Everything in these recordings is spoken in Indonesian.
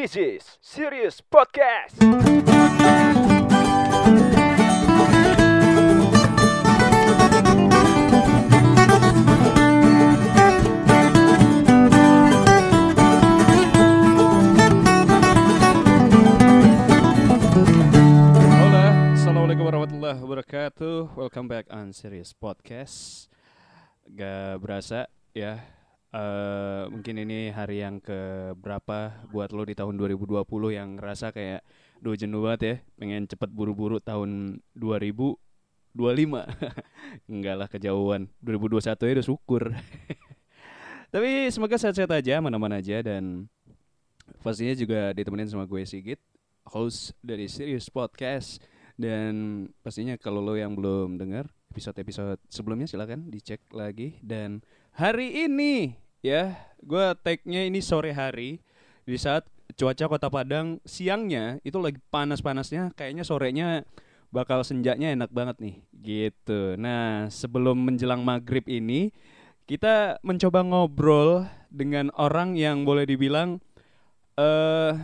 This is Serious Podcast. Assalamualaikum wabarakatuh. Welcome back on Serious Podcast. Gak berasa ya. Eh mungkin ini hari yang ke berapa buat lo di tahun 2020 yang ngerasa kayak duh jenuh banget ya, pengen cepet buru-buru tahun 2025. Enggak lah kejauhan. 2021 ya udah syukur. Tapi semoga sehat-sehat aja, aman-aman aja dan pastinya juga ditemenin sama gue Sigit, host dari Serious Podcast. Dan pastinya kalau lo yang belum dengar episode-episode sebelumnya silakan dicek lagi. Dan hari ini ya, gue tag-nya ini sore hari di saat cuaca Kota Padang siangnya itu lagi panas-panasnya, kayaknya sorenya bakal senjanya enak banget nih, gitu. Nah, sebelum menjelang maghrib ini kita mencoba ngobrol dengan orang yang boleh dibilang eh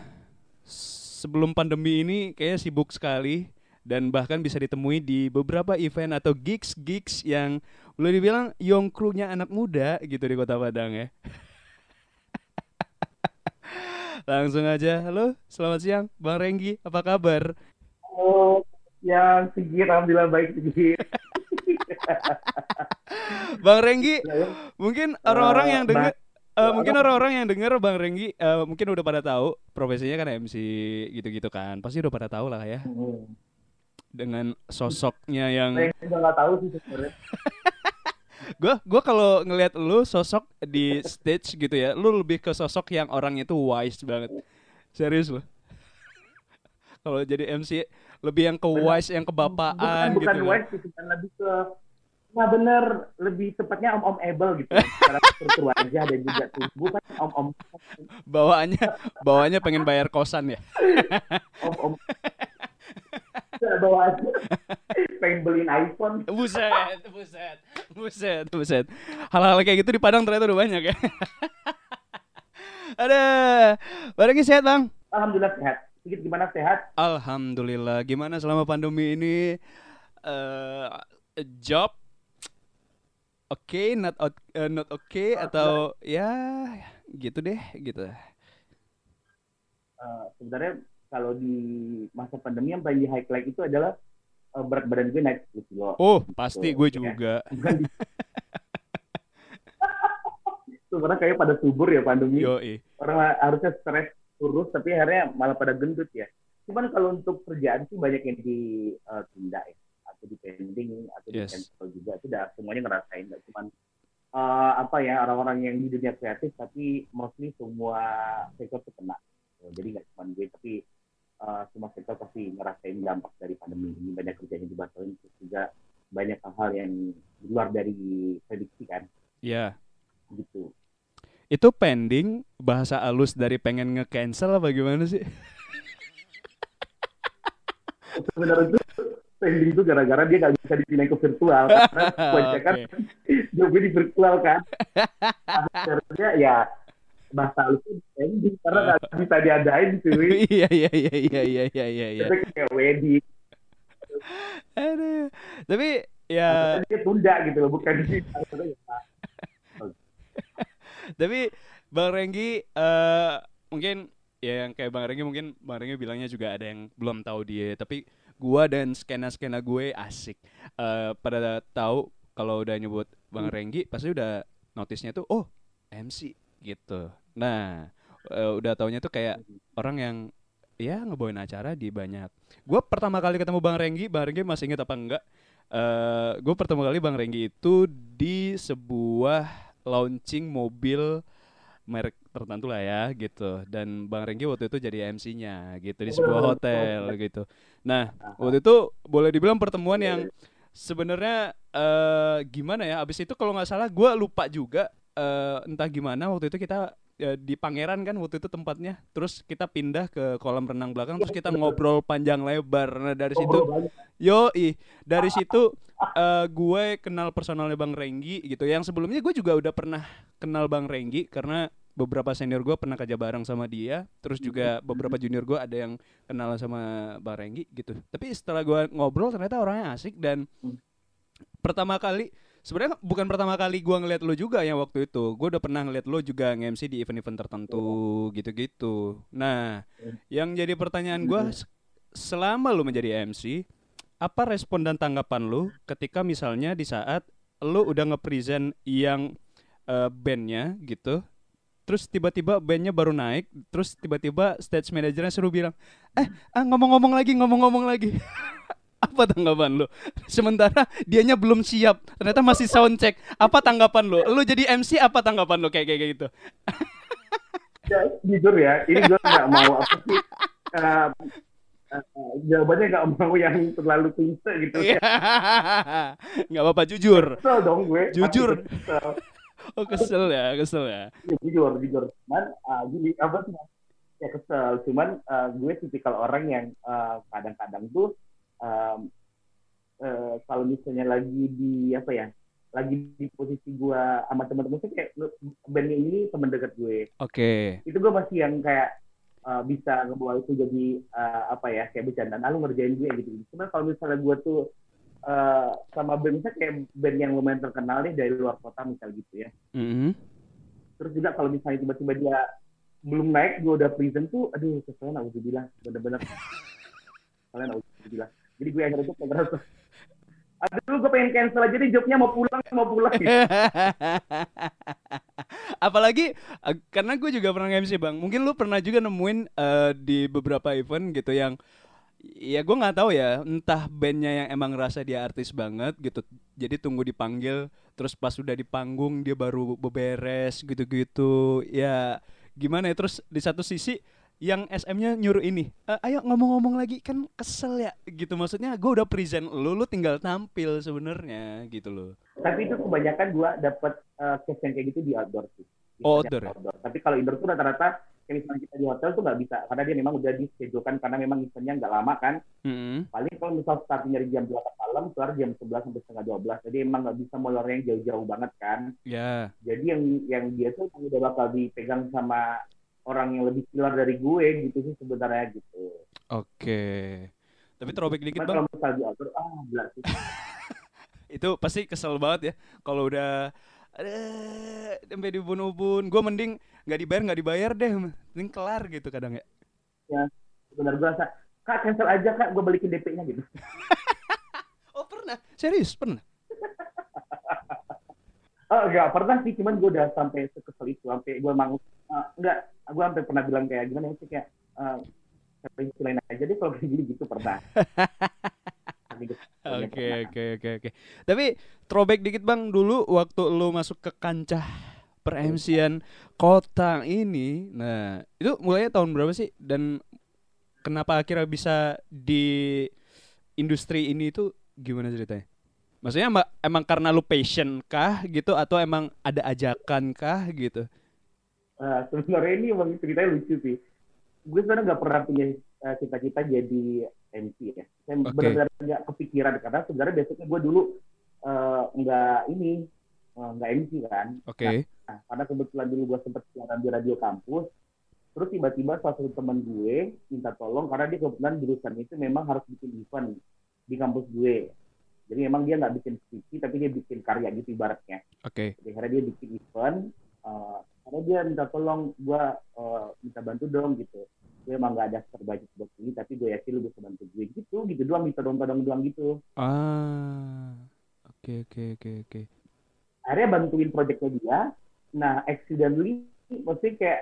sebelum pandemi ini kayaknya sibuk sekali dan bahkan bisa ditemui di beberapa event atau gigs-gigs yang boleh dibilang young crew-nya anak muda gitu di Kota Padang ya. Langsung aja, halo, selamat siang, Bang Renggi, apa kabar? Oh, yang Sigit, alhamdulillah baik Sigit. Bang Renggi, mungkin orang-orang yang Eh, denger, Bang- eh, mungkin orang-orang yang denger Bang Renggi, eh, mungkin udah pada tahu profesinya kan MC gitu-gitu kan, pasti udah pada tahu lah ya Hmm. dengan sosoknya yang Saya nggak tahu sih sebenarnya. Gue gua kalau ngelihat lu sosok di stage gitu ya, lu lebih ke sosok yang orangnya itu wise banget. Serius lu. kalau jadi MC lebih yang ke wise, yang kebapaan bukan, gitu. bukan loh. wise sih, bukan lebih ke Nah bener, lebih tepatnya om-om able gitu. Secara struktur aja dan juga tubuh kan om-om Bawaannya bawaannya pengen bayar kosan ya. om-om bawa aja pengen beliin iPhone Buset, buset, buset, buset. Hal-hal kayak gitu di Padang ternyata udah banyak ya. Ada, barangnya sehat bang. alhamdulillah sehat sedikit gimana sehat Alhamdulillah. Gimana selama pandemi ini? eh job oke, not out- eh, not oke atau ya gitu deh, gitu. Eh, sebenarnya kalau di masa pandemi yang paling di highlight itu adalah eh, berat badan gue naik 10 kilo Oh, pasti gue Gitu, ya. juga. di sebenarnya kayak pada subur ya pandemi Yoi. orang harusnya stres kurus tapi akhirnya malah pada gendut ya cuman kalau untuk kerjaan sih banyak yang ditunda ya atau di pending atau di Yes. cancel juga itu udah semuanya ngerasain nggak cuman eh, apa ya orang-orang yang di dunia kreatif tapi mostly semua sektor terkena jadi nggak cuma gue tapi eh, semua sektor pasti ngerasain dampak dari pandemi ini. Banyak kerjaan yang dibatalin terus juga banyak hal-hal yang di luar dari prediksi kan? Ya. gitu. Itu pending bahasa halus dari pengen nge-cancel apa gimana sih? sebenarnya itu pending itu gara-gara dia nggak bisa dipindahin ke virtual karena kebanyakan job gue di virtual kan? Sebenarnya ya bahasa halus itu pending karena nggak bisa diadain Iya iya iya iya iya iya iya. iya. itu kayak wedding Aduh. Tapi ya dia tunda gitu loh bukan di Tapi Bang Renggi eh mungkin ya yang kayak Bang Renggi mungkin Bang Renggi bilangnya juga ada yang belum tahu dia, tapi gua dan skena-skena gue asik. Eh pada tahu kalau udah nyebut Bang Renggi pasti udah notisnya tuh oh MC gitu. Nah, eh, udah taunya tuh kayak orang yang ya ngebawain acara di banyak. Gue pertama kali ketemu Bang Renggi, Bang Renggi masih inget apa enggak? Eh gue pertama kali Bang Renggi itu di sebuah launching mobil merek tertentu lah ya gitu dan Bang Renggi waktu itu jadi MC-nya gitu di sebuah hotel gitu. Nah waktu itu boleh dibilang pertemuan yang sebenarnya eh gimana ya? Abis itu kalau nggak salah gue lupa juga eh entah gimana waktu itu kita eh, di Pangeran kan waktu itu tempatnya. Terus kita pindah ke kolam renang belakang terus kita ngobrol panjang lebar. Nah dari situ Yo, dari situ eh, gue kenal personalnya Bang Renggi gitu. Yang sebelumnya gue juga udah pernah kenal Bang Renggi karena beberapa senior gue pernah kerja bareng sama dia, terus juga beberapa junior gue ada yang kenal sama Bang Renggi gitu. Tapi setelah gue ngobrol ternyata orangnya asik dan Hmm. pertama kali sebenarnya bukan pertama kali gue ngeliat lo juga yang waktu itu. Gue udah pernah ngeliat lo juga nge-MC di event-event tertentu gitu-gitu. Nah, Hmm. yang jadi pertanyaan gue selama lo menjadi MC, apa respon dan tanggapan lo ketika misalnya di saat lo udah nge-present yang eh, bandnya gitu terus tiba-tiba bandnya baru naik terus tiba-tiba stage manajernya suruh bilang eh ah, ngomong-ngomong lagi ngomong-ngomong lagi apa tanggapan lo sementara dianya belum siap ternyata masih sound check apa tanggapan lo lo jadi MC apa tanggapan lo kayak kayak gitu Ya, jujur ya, ini gue nggak mau apa sih. eh, jawabannya nggak mau yang terlalu klise gitu. Iya. nggak apa-apa jujur Kesel dong gue. Jujur. Kesel. oh kesel ya kesel ya Ya, jujur, jujur. Cuman ah, gini, apa sih? Ya kesel. Cuman ah, gue tipikal orang yang kadang-kadang tuh um, eh, kalau misalnya lagi di apa ya, lagi di posisi gue sama teman-teman tuh kayak bandnya ini teman dekat gue. oke. Itu gue masih yang kayak uh, bisa ngebawa itu jadi uh, apa ya kayak bercandaan ah, lu ngerjain gue gitu cuma kalau misalnya gue tuh uh, sama band misalnya kayak band yang lumayan terkenal nih dari luar kota misal gitu ya. Mhm. terus juga kalau misalnya tiba-tiba dia belum naik gue udah present tuh aduh keselnya aku bilang bener-bener. Kalian aku bilang jadi gue akhirnya tuh kayak ngerasa aduh gue pengen cancel aja nih jobnya mau pulang mau pulang gitu. Apalagi eh, karena gue juga pernah MC bang. Mungkin lu pernah juga nemuin eh, di beberapa event gitu yang ya gue nggak tahu ya entah bandnya yang emang rasa dia artis banget gitu jadi tunggu dipanggil terus pas udah di panggung dia baru beberes gitu-gitu ya gimana ya terus di satu sisi yang SM-nya nyuruh ini "Eh, ayo ngomong-ngomong lagi kan kesel ya. Gitu maksudnya gue udah present lu lu tinggal tampil sebenarnya gitu loh. Tapi itu kebanyakan gue dapet uh, case yang kayak gitu di outdoor sih. Di Oh, outdoor ya? tapi kalau indoor tuh rata-rata kayak misalnya kita di hotel tuh nggak bisa karena dia memang udah dischedulekan karena memang eventnya nggak lama kan. Mm-mm. paling kalau misal startnya dari jam 8 malam keluar jam 11 sampai setengah 12 jadi emang nggak bisa molor yang jauh-jauh banget kan. Ya jadi yang yang dia tuh udah bakal dipegang sama orang yang lebih killer dari gue gitu sih sebenarnya gitu Oke. Tapi throwback dikit Cuman bang, kalau misal di outdoor ah sih itu pasti kesel banget ya kalau udah sampai di ubun-ubun. Gue mending nggak dibayar nggak dibayar deh, mending kelar gitu kadang ya. benar gue rasa kak cancel aja kak gue balikin DP-nya gitu Oh pernah? Serius pernah? Oh enggak pernah sih, cuman gue udah sampai sekesel itu, sampai gue emang eh, enggak, gue sampai pernah bilang kayak gimana sih kayak eh sampai lain aja deh kalau kayak gini gitu pernah. Saking keselnya Oke pernah. oke oke oke. Tapi throwback dikit bang dulu waktu lu masuk ke kancah per MC-an kota ini. Nah itu mulainya tahun berapa sih? Dan kenapa akhirnya bisa di industri ini itu gimana ceritanya? Maksudnya emang, emang karena lu passion kah gitu atau emang ada ajakan kah gitu? Eh, sebenarnya ini emang ceritanya lucu sih. Gue sebenarnya nggak pernah punya eh, cita-cita jadi MC ya. Saya Oke. benar-benar nggak kepikiran karena sebenarnya besoknya gue dulu eh, nggak ini eh, nggak MC kan. Oke. Nah, karena kebetulan dulu gue sempat siaran di radio kampus, terus tiba-tiba salah satu teman gue minta tolong karena dia kebetulan jurusan itu memang harus bikin event di kampus gue. Jadi memang dia nggak bikin skripsi, tapi dia bikin karya gitu ibaratnya. Oke. Jadi akhirnya dia bikin event, eh, karena dia minta tolong gue eh, minta bantu dong gitu. Gue emang nggak ada terbaik buat ini, tapi gue yakin lu bisa bantu gue gitu, gitu doang, bisa tolong-tolong doang gitu. Ah. Oke oke oke oke. akhirnya bantuin proyeknya dia. Nah, accidentally, maksudnya kayak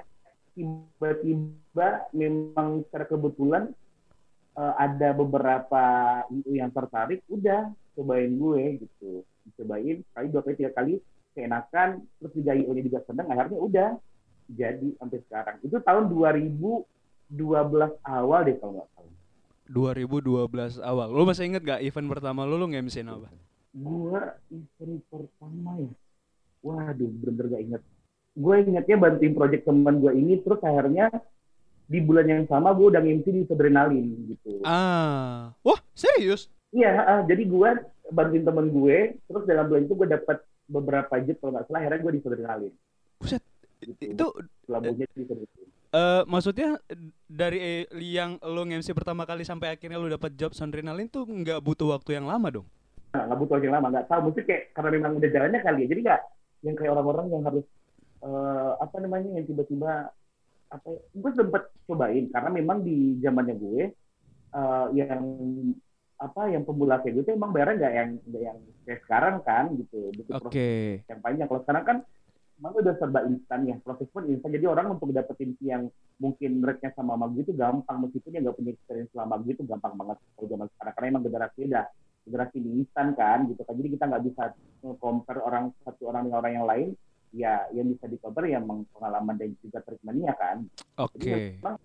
tiba-tiba memang secara kebetulan eh, ada beberapa yang tertarik, udah cobain gue gitu. Cobain kali dua kali tiga kali keenakan, terus juga IU-nya juga seneng, akhirnya udah jadi sampai sekarang. Itu tahun 2012 awal deh kalau nggak salah. 2012 awal. Lu masih inget gak event pertama lu lu nge-MC-in apa? Gua event pertama ya. Waduh, bener-bener gak inget. Gue ingetnya bantuin project teman gue ini, terus akhirnya di bulan yang sama gue udah nge-MC di Adrenalin gitu. Ah. Wah, serius? Iya, ah, jadi gue bantuin temen gue, terus dalam bulan itu gue dapat beberapa jet kalau nggak salah, akhirnya gue di Adrenalin. Buset. gitu. itu lagunya diseriusin. eh maksudnya dari yang lo nge-MC pertama kali sampai akhirnya lo dapat job Soundrenalin tuh nggak butuh waktu yang lama dong? Nah, nggak butuh waktu yang lama, nggak tahu. Mungkin kayak karena memang udah jalannya kali ya. Jadi nggak yang kayak orang-orang yang harus eh, apa namanya yang tiba-tiba apa? ya, Gue sempet cobain karena memang di zamannya gue eh, yang apa yang pemula kayak gitu emang bayarnya nggak yang nggak yang kayak sekarang kan gitu. Butuh Oke. proses yang panjang. Kalau sekarang kan emang udah serba instan ya. Proses pun instan. Jadi orang untuk dapetin yang mungkin rate-nya sama Magu itu gampang meskipun dia nggak punya experience selama Magu itu gampang banget kalau zaman sekarang karena emang generasi udah generasi di instan kan gitu kan jadi kita nggak bisa compare orang satu orang dengan orang yang lain ya yang bisa di compare ya emang pengalaman dan juga treatmentnya kan Oke. jadi memang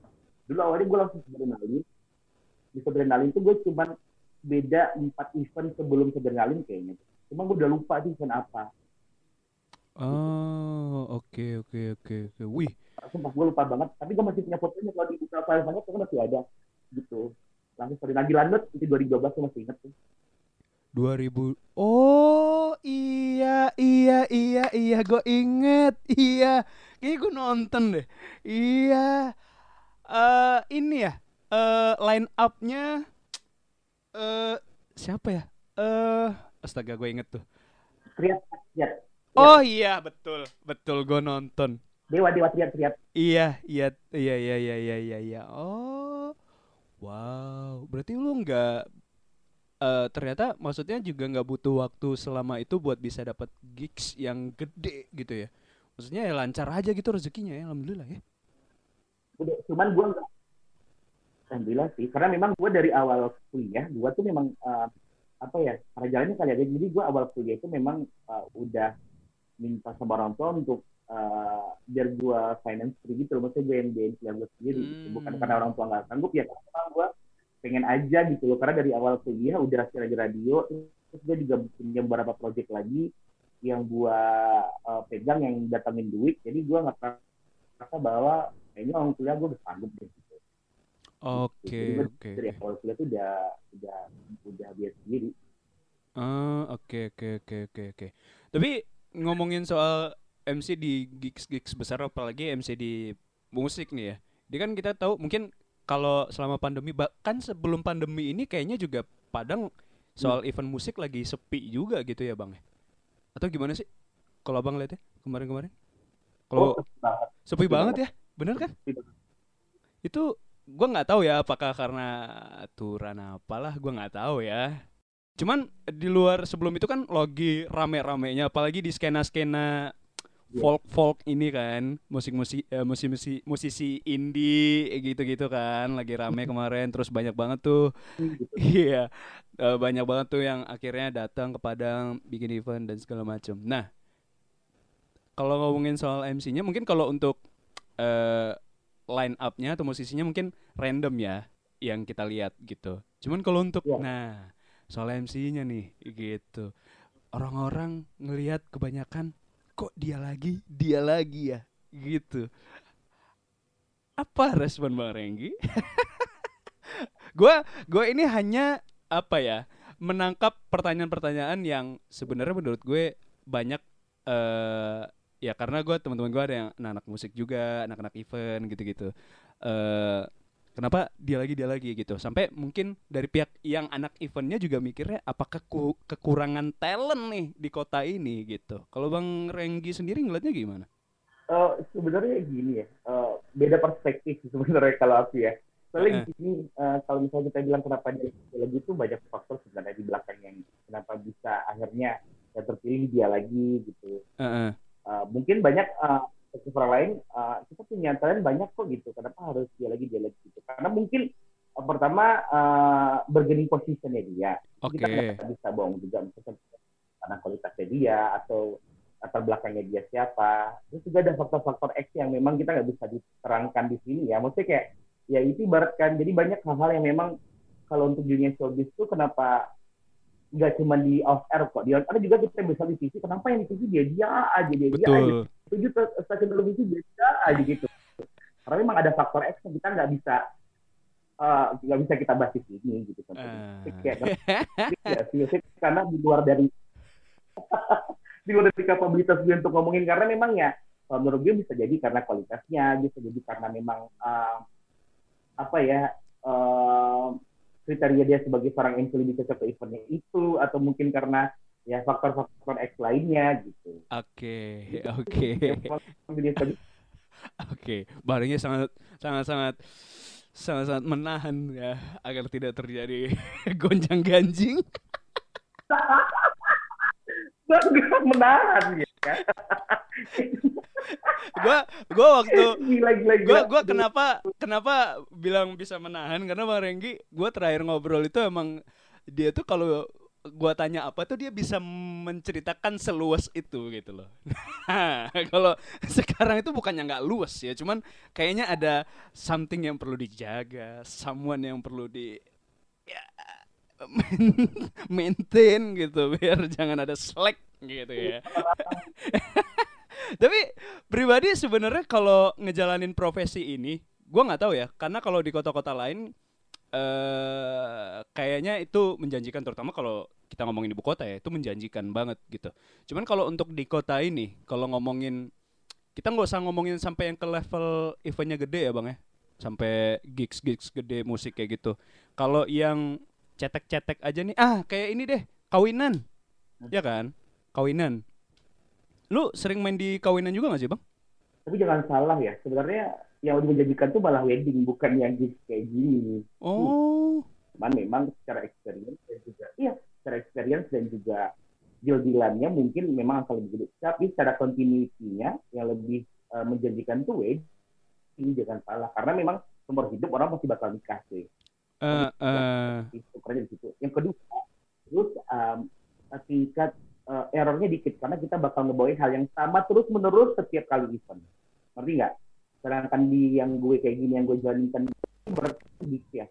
dulu awalnya gue langsung adrenalin di adrenalin itu gue cuma beda empat event sebelum adrenalin kayaknya cuma gue udah lupa di event apa Oh, oke oke oke oke. Wih, sumpah gue lupa banget tapi gue masih punya fotonya kalau dibuka file banget itu masih ada gitu langsung dari Nagi Lanut itu 2012 gue masih inget tuh 2000. Oh, iya iya iya iya gue inget. Iya. Kayaknya gue nonton deh. Iya. Eh ini ya. Eh line up-nya eh siapa ya? Eh astaga gue inget tuh. Triat Triat Oh iya, betul. Betul gue nonton. Dewa Dewa Triat Triat Iya, iya, iya, iya, iya, iya, iya, iya. Oh, wow. Berarti lu nggak eh ternyata maksudnya juga nggak butuh waktu selama itu buat bisa dapat gigs yang gede gitu ya. Maksudnya ya lancar aja gitu rezekinya ya, alhamdulillah ya. cuman gue nggak alhamdulillah sih karena memang gue dari awal kuliah gue tuh memang eh, apa ya karena jalannya kali aja jadi gue awal kuliah itu memang eh, udah minta sama orang tua untuk eh, biar gue finance free gitu loh maksudnya gue yang biayain kuliah gue sendiri gitu. Hmm. bukan karena orang tua nggak sanggup ya karena memang gue pengen aja gitu loh karena dari awal kuliah udah lagi radio terus gue juga punya beberapa project lagi yang gue eh, pegang yang datangin duit jadi gue nggak merasa bahwa kayaknya orang kuliah gue udah sanggup deh gitu. Oke, oke. Dari oke. awal kuliah tuh udah udah udah biasa sendiri. Ah, oke, oke, oke, oke, oke. Tapi ngomongin soal MC di gigs-gigs besar apalagi MC di musik nih ya. Dia kan kita tahu mungkin kalau selama pandemi bahkan sebelum pandemi ini kayaknya juga Padang soal event musik lagi sepi juga gitu ya, Bang. ya? Atau gimana sih? Kalau Abang lihat ya kemarin-kemarin? Kalau Oh, sepi sepi banget banget. ya, bener kan? Itu gua nggak tahu ya apakah karena aturan apalah gua nggak tahu ya. Cuman di luar sebelum itu kan lagi rame-ramenya apalagi di skena-skena Iya. folk-folk ini kan, musik-musik eh, musisi musisi indie gitu-gitu kan lagi rame kemarin terus banyak banget tuh. Gitu. Iya. eh, banyak banget tuh yang akhirnya datang ke Padang bikin event dan segala macam. Nah, kalau ngomongin soal MC-nya mungkin kalau untuk eh line up-nya atau musisinya mungkin random ya yang kita lihat gitu. Cuman kalau untuk Iya. nah soal MC-nya nih gitu. Orang-orang ngelihat kebanyakan kok dia lagi, dia lagi ya gitu. Apa respon Bang Renggi? gua gua ini hanya apa ya? menangkap pertanyaan-pertanyaan yang sebenarnya menurut gue banyak eh ya karena gue teman-teman gue ada yang anak-anak musik juga, anak-anak event gitu-gitu. eh kenapa dia lagi dia lagi gitu. Sampai mungkin dari pihak yang anak eventnya juga mikirnya apakah ku- kekurangan talent nih di kota ini gitu. Kalau Bang Renggi sendiri ngeliatnya gimana? Eh, sebenarnya gini ya, eh, beda perspektif sebenarnya kalau aku ya. Soalnya di sini eh, kalau misalnya kita bilang kenapa dia lagi itu banyak faktor sebenarnya di belakang yang kenapa bisa akhirnya yang terpilih dia lagi gitu. Heeh. Eh, mungkin banyak orang lain eh, kita punya talent banyak kok gitu. Kenapa harus dia lagi dia lagi gitu? Karena mungkin eh, pertama eh, bargaining positionnya dia. Oke. Kita nggak bisa bohong juga misalnya karena kualitasnya dia atau latar belakangnya dia siapa. Terus juga ada faktor-faktor X yang memang kita nggak bisa diterangkan di sini ya. Maksudnya kayak ya itu ibaratkan jadi banyak hal-hal yang memang kalau untuk dunia showbiz itu kenapa nggak cuma di off air kok di on air juga kita bisa di TV kenapa yang di TV dia dia aja dia dia aja. Tujuh stasiun televisi dia dia aja gitu. Karena memang ada faktor X yang kita nggak bisa eh, nggak bisa kita bahas di sini gitu kan. Kayak sih, karena di luar dari di luar dari kapabilitas gue untuk ngomongin. Karena memang ya kalau menurut gue bisa jadi karena kualitasnya bisa jadi karena memang uh, apa ya uh, kriteria dia sebagai seorang lebih cocok ke eventnya itu atau mungkin karena ya faktor-faktor X lainnya gitu. Oke, Gitu. oke. Tadi Oke, barangnya sangat sangat sangat sangat sangat menahan ya agar tidak terjadi gonjang ganjing. menahan ya. Gua gua waktu gila gila gila. gua gua kenapa kenapa bilang bisa menahan karena Bang Renggi gua terakhir ngobrol itu emang dia tuh kalau gua tanya apa tuh dia bisa menceritakan seluas itu gitu loh. Nah, kalau sekarang itu bukannya nggak luas ya, cuman kayaknya ada something yang perlu dijaga, someone yang perlu di ya, maintain gitu biar jangan ada slack gitu ya. Tapi pribadi sebenarnya kalau ngejalanin profesi ini, gua nggak tahu ya, karena kalau di kota-kota lain eh kayaknya itu menjanjikan terutama kalau kita ngomongin ibu kota ya, itu menjanjikan banget gitu. Cuman kalau untuk di kota ini, kalau ngomongin kita nggak usah ngomongin sampai yang ke level eventnya gede ya bang ya, sampai gigs gigs gede musik kayak gitu. Kalau yang cetek-cetek aja nih, ah kayak ini deh, kawinan, ya kan, kawinan. Lu sering main di kawinan juga gak sih bang? Tapi jangan salah ya, sebenarnya yang menjanjikan tuh malah wedding bukan yang gigs kayak gini. Oh, Cuman memang secara experience dan juga iya, secara experience dan juga deal-dealannya mungkin memang akan lebih gede. Tapi secara continuity-nya yang lebih eh, menjanjikan tuh wedding jangan salah karena memang seumur hidup orang pasti bakal nikah sih. eh eh, itu kerja di situ. Yang kedua, terus um, tingkat uh, errornya dikit karena kita bakal ngebawain hal yang sama terus menerus setiap kali event. Ngerti nggak? Sedangkan di yang gue kayak gini yang gue jalankan berarti ya.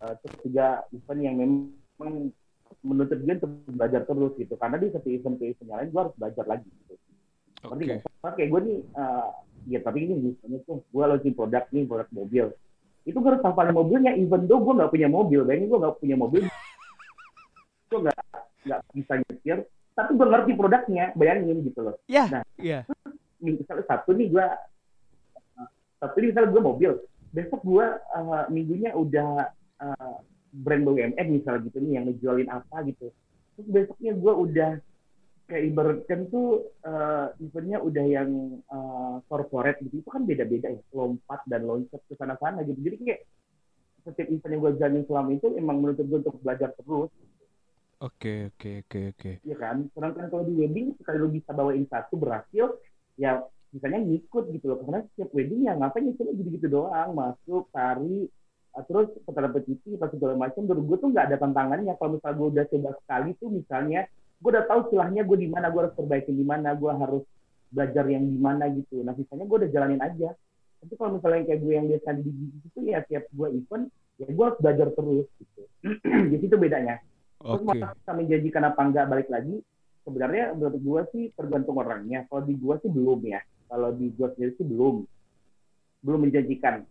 Uh, terus juga event yang memang menuntut gue untuk belajar terus gitu. Karena di satu event ke event yang lain gue harus belajar lagi gitu. Ngerti oke. nggak? Kayak gue nih, uh, ya tapi ini misalnya tuh gue launching produk nih, produk mobil. Itu gue harus hafalin mobilnya, even though gue nggak punya mobil. Bayangin gue nggak punya mobil, gue nggak nggak bisa nyetir, tapi gue ngerti produknya. Bayangin gitu loh. Ya, Nah. Nih, misalnya satu nih gue, satu nih misalnya gue mobil, besok gue uh, minggunya udah uh, brand BUMN misalnya gitu nih yang ngejualin apa gitu. Terus besoknya gue udah kayak ibaratkan tuh uh, eventnya udah yang uh, corporate gitu itu kan beda-beda ya lompat dan loncat ke sana-sana gitu jadi kayak setiap event yang gue jalanin selama itu emang menuntut gue untuk belajar terus Oke, oke, oke, oke. ya kan? Sedangkan kalau di wedding sekali lu bisa bawain satu berhasil ya misalnya ngikut gitu loh. Karena setiap wedding ya ngapain ngikutnya gitu-gitu doang. Masuk tari uh, terus petar petisi pas segala macam. Menurut gue tuh nggak ada tantangannya. Kalau misalnya gue udah coba sekali tuh misalnya gue udah tahu celahnya gue di mana gue harus perbaikin di mana gue harus belajar yang di mana gitu. Nah sisanya gue udah jalanin aja. Tapi kalau misalnya kayak gue yang biasa di gigi itu ya tiap gue event ya gue harus belajar terus gitu. Jadi itu bedanya terus Oke. masalah menjanjikan apa enggak balik lagi sebenarnya menurut gue sih tergantung orangnya kalau di gue sih belum ya kalau di gue sendiri sih belum belum menjanjikan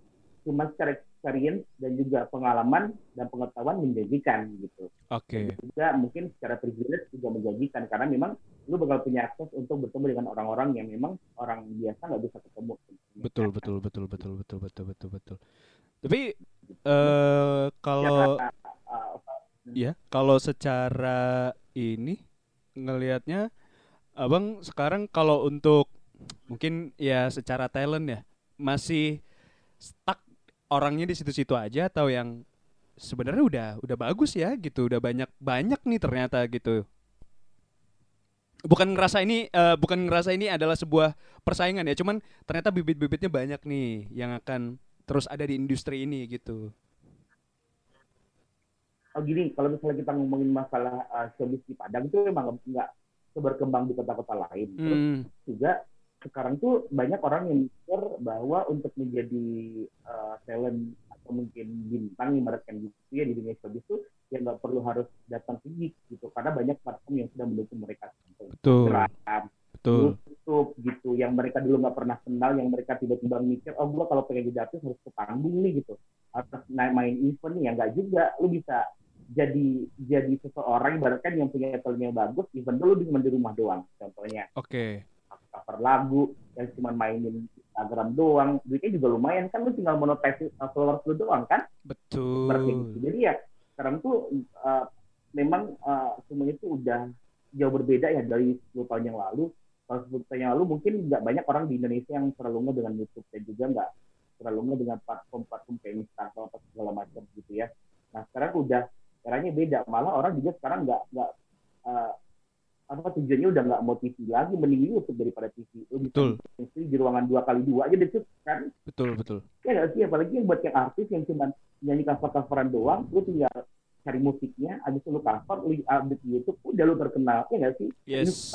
cuma secara experience dan juga pengalaman dan pengetahuan menjanjikan gitu Oke. juga mungkin secara privilege juga menjanjikan karena memang lu bakal punya akses untuk bertemu dengan orang-orang yang memang orang biasa nggak bisa ketemu. Betul, betul, betul, betul, betul, betul, betul, betul. Tapi eh kalau Ya, uh, ya, kalau secara ini ngelihatnya Abang sekarang kalau untuk mungkin ya secara talent ya masih stuck orangnya di situ-situ aja atau yang sebenarnya udah udah bagus ya gitu, udah banyak banyak nih ternyata gitu. Bukan ngerasa ini eh, bukan ngerasa ini adalah sebuah persaingan ya, cuman ternyata bibit-bibitnya banyak nih yang akan terus ada di industri ini gitu. Oh gini, kalau misalnya kita ngomongin masalah uh, showbiz di Padang itu memang nggak seberkembang di kota-kota lain. Terus Hmm, juga sekarang tuh banyak orang yang mikir bahwa untuk menjadi uh, talent atau mungkin bintang ibaratkan gitu ya di dunia showbiz tuh ya nggak perlu harus datang ke gig gitu. Karena banyak platform yang sudah mendukung mereka. Betul, Instagram, betul. YouTube gitu yang mereka dulu nggak pernah kenal yang mereka tiba-tiba mikir oh gua kalau pengen jadi artis harus ke panggung nih gitu. Harus naik main event nih ya nggak juga. Lu bisa jadi jadi seseorang ibaratkan yang punya talent yang bagus event dulu cuma di rumah doang contohnya Oke. cover lagu, yang cuma mainin Instagram doang, duitnya juga lumayan kan lu tinggal monetize uh, followers lu doang kan? Seperti itu. Betul. Jadi ya sekarang tuh uh, memang uh, semuanya itu udah jauh berbeda ya dari 10 tahun yang lalu. Kalau 10 tahun yang lalu mungkin nggak banyak orang di Indonesia yang terlalu nge dengan YouTube dan juga nggak terlalu nge dengan platform-platform kayak Instagram atau segala macam gitu ya. Nah sekarang udah caranya beda. Malah orang juga sekarang nggak nggak uh, apa tujuannya udah nggak mau TV lagi, mending YouTube daripada TV. Lu Betul. bikin di ruangan dua kali dua aja deh kan Betul, betul. ya nggak sih apalagi yang buat yang artis yang cuma nyanyi cover coveran doang lu tinggal cari musiknya abis lu cover lu update di YouTube udah lu terkenal ya nggak sih Yes.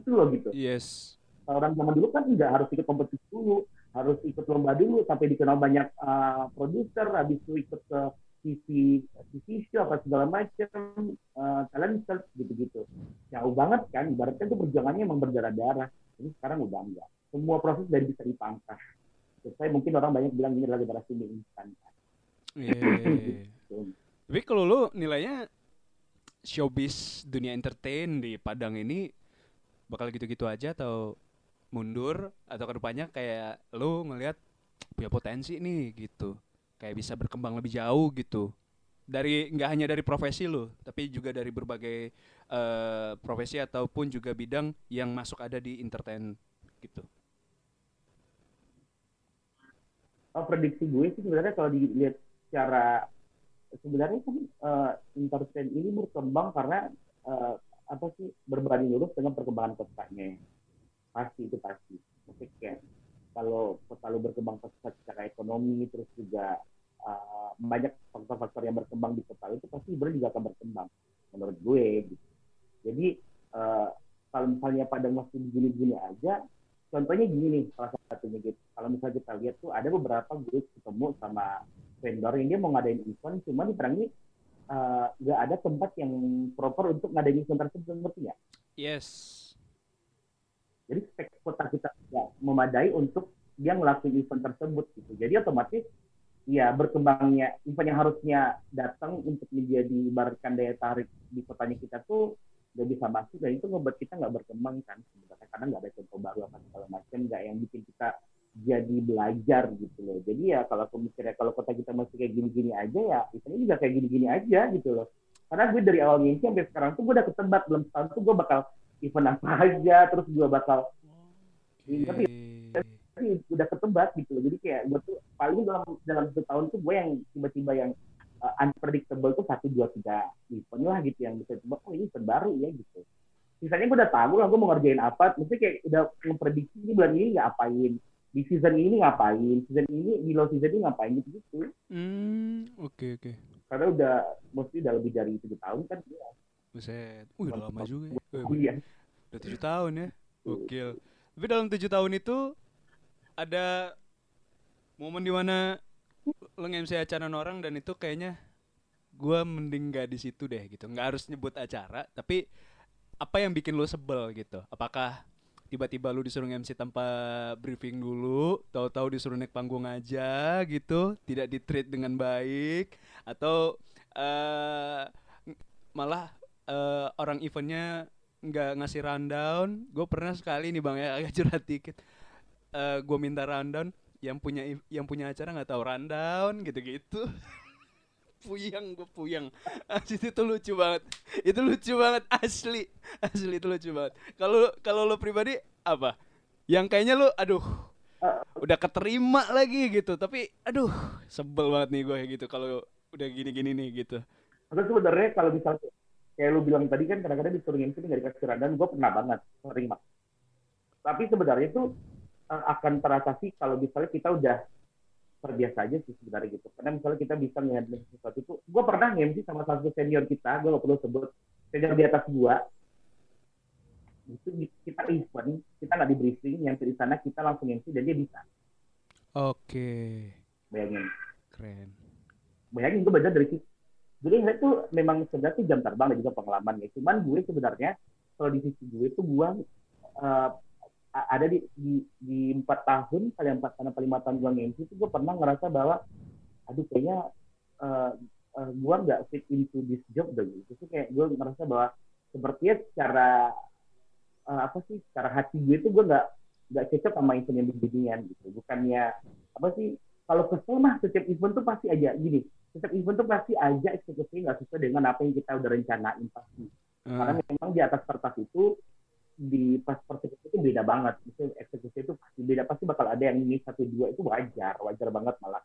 Itu loh gitu Yes. orang zaman dulu kan nggak harus ikut kompetisi dulu harus ikut lomba dulu sampai dikenal banyak uh, produser habis itu ikut ke TV TV show apa segala macam uh, talent search gitu-gitu. Jauh banget kan ibaratnya itu perjuangannya emang berdarah-darah. Ini sekarang udah enggak. Semua proses dari bisa dipangkas. Saya mungkin orang banyak bilang ini adalah generasi mie instan Yeah. Gitu. Tapi kalau lu nilainya showbiz dunia entertain di Padang ini bakal gitu-gitu aja atau mundur? Atau ke depannya kayak lu ngelihat punya potensi nih gitu kayak bisa berkembang lebih jauh gitu. Dari nggak hanya dari profesi lu tapi juga dari berbagai eh, profesi ataupun juga bidang yang masuk ada di entertain gitu. Oh, prediksi gue sih sebenarnya kalau dilihat secara sebenarnya kan uh, entertain ini berkembang karena uh, apa sih berberani lurus dengan perkembangan kotanya. Pasti itu pasti kalau kota lu berkembang pesat secara ekonomi terus juga uh, banyak faktor-faktor yang berkembang di kota itu pasti sebenarnya juga akan berkembang menurut gue gitu. jadi uh, kalau misalnya Padang masih begini-begini aja contohnya gini nih salah satunya gitu kalau misalnya kita lihat tuh ada beberapa gue ketemu sama vendor yang dia mau ngadain event cuma di Padang ini eh, nggak ada tempat yang proper untuk ngadain event tersebut ngerti nggak? yes Jadi spek kota kita nggak memadai untuk dia ngelakuin event tersebut gitu. Jadi otomatis ya berkembangnya event yang harusnya datang untuk menjadi ibaratkan daya tarik di kotanya kita tuh nggak bisa masuk dan itu ngebuat kita nggak berkembang kan sebenarnya. Karena nggak ada contoh baru apa segala macam nggak yang bikin kita jadi belajar gitu loh. Jadi ya kalau mikirnya kalau kota kita masih kayak gini-gini aja ya eventnya juga kayak gini-gini aja gitu loh. Karena gue dari awal nginci sampai sekarang tuh gue udah ketebak belum setahun tuh gue bakal event apa aja terus gue bakal Tapi- tapi udah ketebak gitu loh. Jadi kayak gue tuh paling dalam dalam satu tahun tuh gue yang tiba-tiba yang uh, unpredictable tuh satu dua tiga event lah gitu yang bisa tebak oh ini event baru ya gitu. Sisanya gue udah tahu lah gue mau ngerjain apa. Mesti kayak udah memprediksi ini bulan ini ngapain di season ini ngapain season ini di low season ini ngapain gitu gitu Hmm, oke oke. karena udah mesti udah lebih dari tujuh tahun kan ya, Buset. Wih, udah lama juga ya. Kuliah Udah tujuh tahun ya. Gokil. Tapi dalam tujuh tahun itu ada momen di mana lo nge-MC acara orang dan itu kayaknya gua mending gak di situ deh gitu. Nggak harus nyebut acara, tapi apa yang bikin lo sebel gitu? Apakah tiba-tiba lu disuruh MC tanpa briefing dulu, tahu-tahu disuruh naik panggung aja gitu, tidak di-treat dengan baik atau eh malah eh, orang eventnya nggak ngasih rundown. Gue pernah sekali nih bang ya agak curhat dikit. Eh gue minta rundown yang punya yang punya acara nggak tahu rundown gitu-gitu. Puyang gue puyang asli itu lucu banget. Itu lucu banget asli. Asli itu lucu banget. Kalau kalau lo pribadi apa? Yang kayaknya lo aduh udah keterima lagi gitu. Tapi aduh sebel banget nih gue gitu kalau udah gini-gini nih gitu. Terus sebenarnya kalau misalnya kayak lu bilang tadi kan kadang-kadang disuruh MC nggak dikasih rundown, gue pernah banget terima. Tapi sebenarnya itu eh, akan teratasi kalau misalnya kita udah terbiasa aja sih sebenarnya gitu. Karena misalnya kita bisa ngehandle sesuatu itu, gue pernah nge-MC sama satu senior kita, gue gak perlu sebut senior di atas gua. Itu kita event, kita nggak di briefing, yang di sana kita langsung MC dan dia bisa. oke Bayangin, keren bayangin gue belajar dari situ. Jadi itu memang sebenarnya tuh jam terbang dan juga pengalaman ya. Cuman gue sebenarnya kalau di sisi gue itu gue a- ada di, di empat tahun kali empat tahun apa lima tahun gue nge-MC itu gue pernah ngerasa bahwa aduh kayaknya eh, eh, gue nggak fit into this job deh gitu. Terus kayak gue ngerasa bahwa sepertinya secara eh, apa sih secara hati gue tuh gue nggak nggak cocok sama event yang beginian gitu bukannya apa sih kalau kesel mah setiap event tuh pasti aja gini setiap event tuh pasti aja eksekusi nggak sesuai dengan apa yang kita udah rencanain pasti. Karena Ah, memang di atas kertas itu di pas persekusi itu beda banget. Itu eksekusi itu pasti beda pasti bakal ada yang ini satu dua itu wajar wajar banget malah.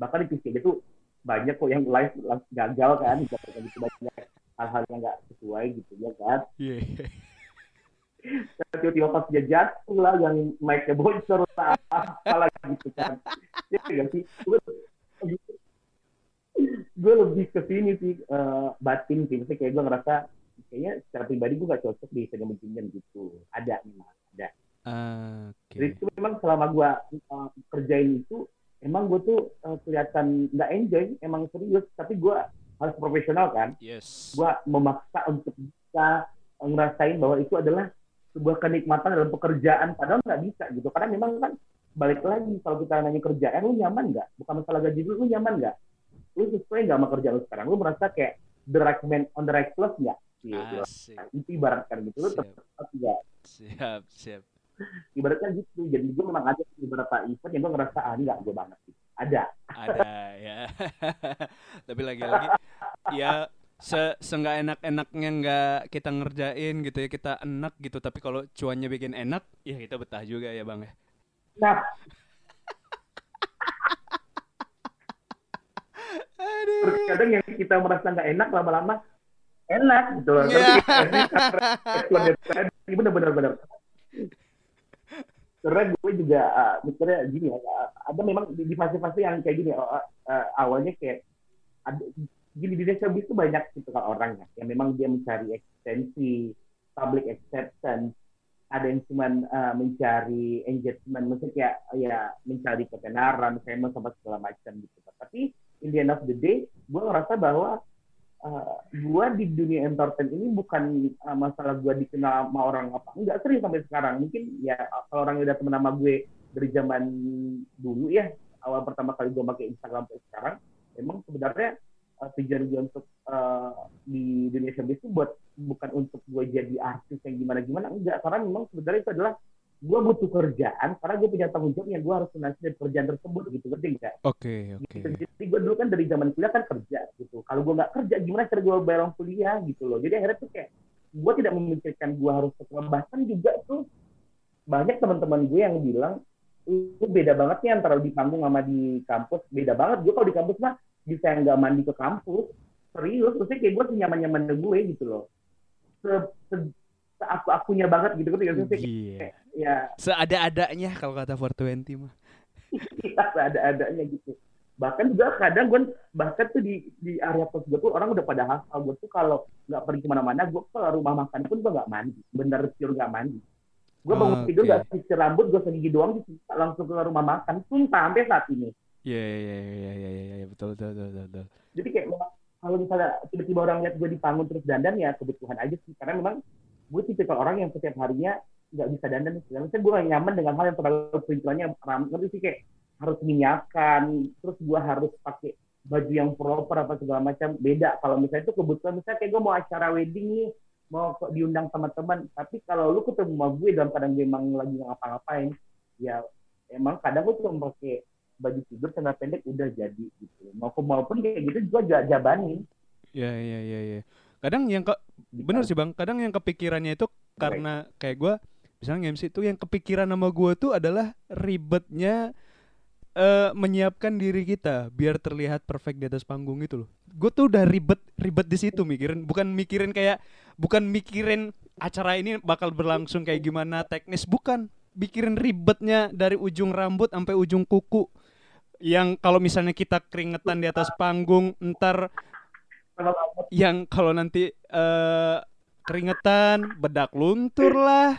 Bahkan di PCD itu banyak kok yang live gagal kan Kayak gitu banyak hal-hal yang nggak sesuai gitu ya kan? Iya, iya. tiba-tiba pas dia jatuh lah yang mic-nya bocor lah apalah gitu kan. Ya nggak sih gue, lebih ke sini sih eh, batin sih. Maksudnya kayak gue ngerasa kayaknya secara pribadi gue gak cocok di event beginian gitu. Ada memang ada. Ah, jadi Oke. itu memang selama gue eh, kerjain itu emang gue tuh eh, kelihatan nggak enjoy emang serius. Tapi gue harus profesional kan. Yes. gue memaksa untuk bisa ngerasain bahwa itu adalah sebuah kenikmatan dalam pekerjaan padahal nggak bisa gitu. Karena memang kan balik lagi kalau kita nanya kerjaan lu nyaman nggak? Bukan masalah gaji lu lu nyaman nggak? Lu sesuai nggak sama kerjaan lu sekarang? Lu merasa kayak the right man on the right place nggak? Gitu. Asik. itu ibaratkan gitu. Lu tetap nggak Siap, siap. ibaratnya gitu. Jadi gue memang ada beberapa event yang gue ngerasa ah nggak gue banget gitu ada. Ada ya. Tapi lagi-lagi ya se seenggak enak-enaknya nggak kita ngerjain gitu ya kita enak gitu. Tapi kalau cuannya bikin enak ya kita betah juga ya bang ya nah terkadang yang kita merasa nggak enak lama-lama enak gitu loh. Iya. Tapi ini benar-benar benar. Karena gue juga uh, mikirnya gini ya, uh, ada memang di, fase-fase yang kayak gini uh, uh, awalnya kayak ada gini di desa itu banyak gitu kan orang ya, yang memang dia mencari ekstensi, public acceptance, ada yang cuman uh, mencari engagement, maksudnya kayak ya mencari ketenaran, famous sama segala macam gitu. Tapi in the end of the day, gue ngerasa bahwa uh, gue di dunia entertain ini bukan uh, masalah gue dikenal sama orang apa enggak serius sampai sekarang mungkin ya kalau orang yang udah temen sama gue dari zaman dulu ya awal pertama kali gue pakai Instagram sampai sekarang emang sebenarnya tujuan gue untuk uh, di dunia showbiz itu buat bukan untuk gue jadi artis yang gimana gimana enggak karena memang sebenarnya itu adalah gue butuh kerjaan karena gue punya tanggung jawab yang gue harus lunasi dari pekerjaan tersebut gitu ngerti nggak oke oke gitu. Jadi gue dulu kan dari zaman kuliah kan kerja gitu. Kalau gue nggak kerja, gimana cara gue bayar uang kuliah gitu loh. Jadi akhirnya tuh kayak gue tidak memikirkan gue harus sekolah. Bahkan juga tuh banyak teman-teman gue yang bilang itu beda banget nih antara di panggung sama di kampus. Beda banget. Gue kalau di kampus mah bisa nggak mandi ke kampus. Serius, terusnya kayak gue senyaman-nyaman gue gitu loh. Se, se, aku akunya banget gitu kan kayak Iya. ya Seada-adanya kalau kata 420 mah. kita ada-adanya gitu bahkan juga kadang gue bahkan tuh di di area kos gue tuh orang udah pada hafal gue tuh kalau nggak pergi ke mana-mana gue ke rumah makan pun gue nggak mandi bener pure nggak mandi gue bangun Oke. tidur nggak sisir rambut gue segigi doang langsung ke rumah makan sumpah sampai saat ini Iya iya iya iya iya iya iya, betul betul betul betul. jadi kayak kalau misalnya tiba-tiba orang lihat gue di panggung terus dandan ya kebutuhan aja sih. Karena memang gue tipikal orang yang setiap harinya nggak bisa dandan. Segala macam gue nggak nyaman dengan hal yang terlalu perintilannya ram ngerti sih kayak harus minyakan terus gue harus pakai baju yang proper apa segala macam. Beda kalau misalnya itu kebutuhan. Misalnya kayak gue mau acara wedding nih mau diundang sama teman tapi kalau lu ketemu sama gue dalam keadaan gue emang lagi ngapa-ngapain ya emang kadang gue cuma pakai baju tidur celana pendek udah jadi gitu maupun maupun kayak gitu juga ja- jabanin Iya iya iya iya. Kadang yang ke bener sih Bang, kadang yang kepikirannya itu karena kayak gua misalnya MC itu yang kepikiran sama gua tuh adalah ribetnya eh menyiapkan diri kita biar terlihat perfect di atas panggung itu loh. Gue tuh udah ribet ribet di situ mikirin, bukan mikirin kayak bukan mikirin acara ini bakal berlangsung kayak gimana teknis, bukan. Mikirin ribetnya dari ujung rambut sampai ujung kuku. Yang kalau misalnya kita keringetan di atas panggung, ntar yang kalau nanti eh keringetan, bedak luntur lah,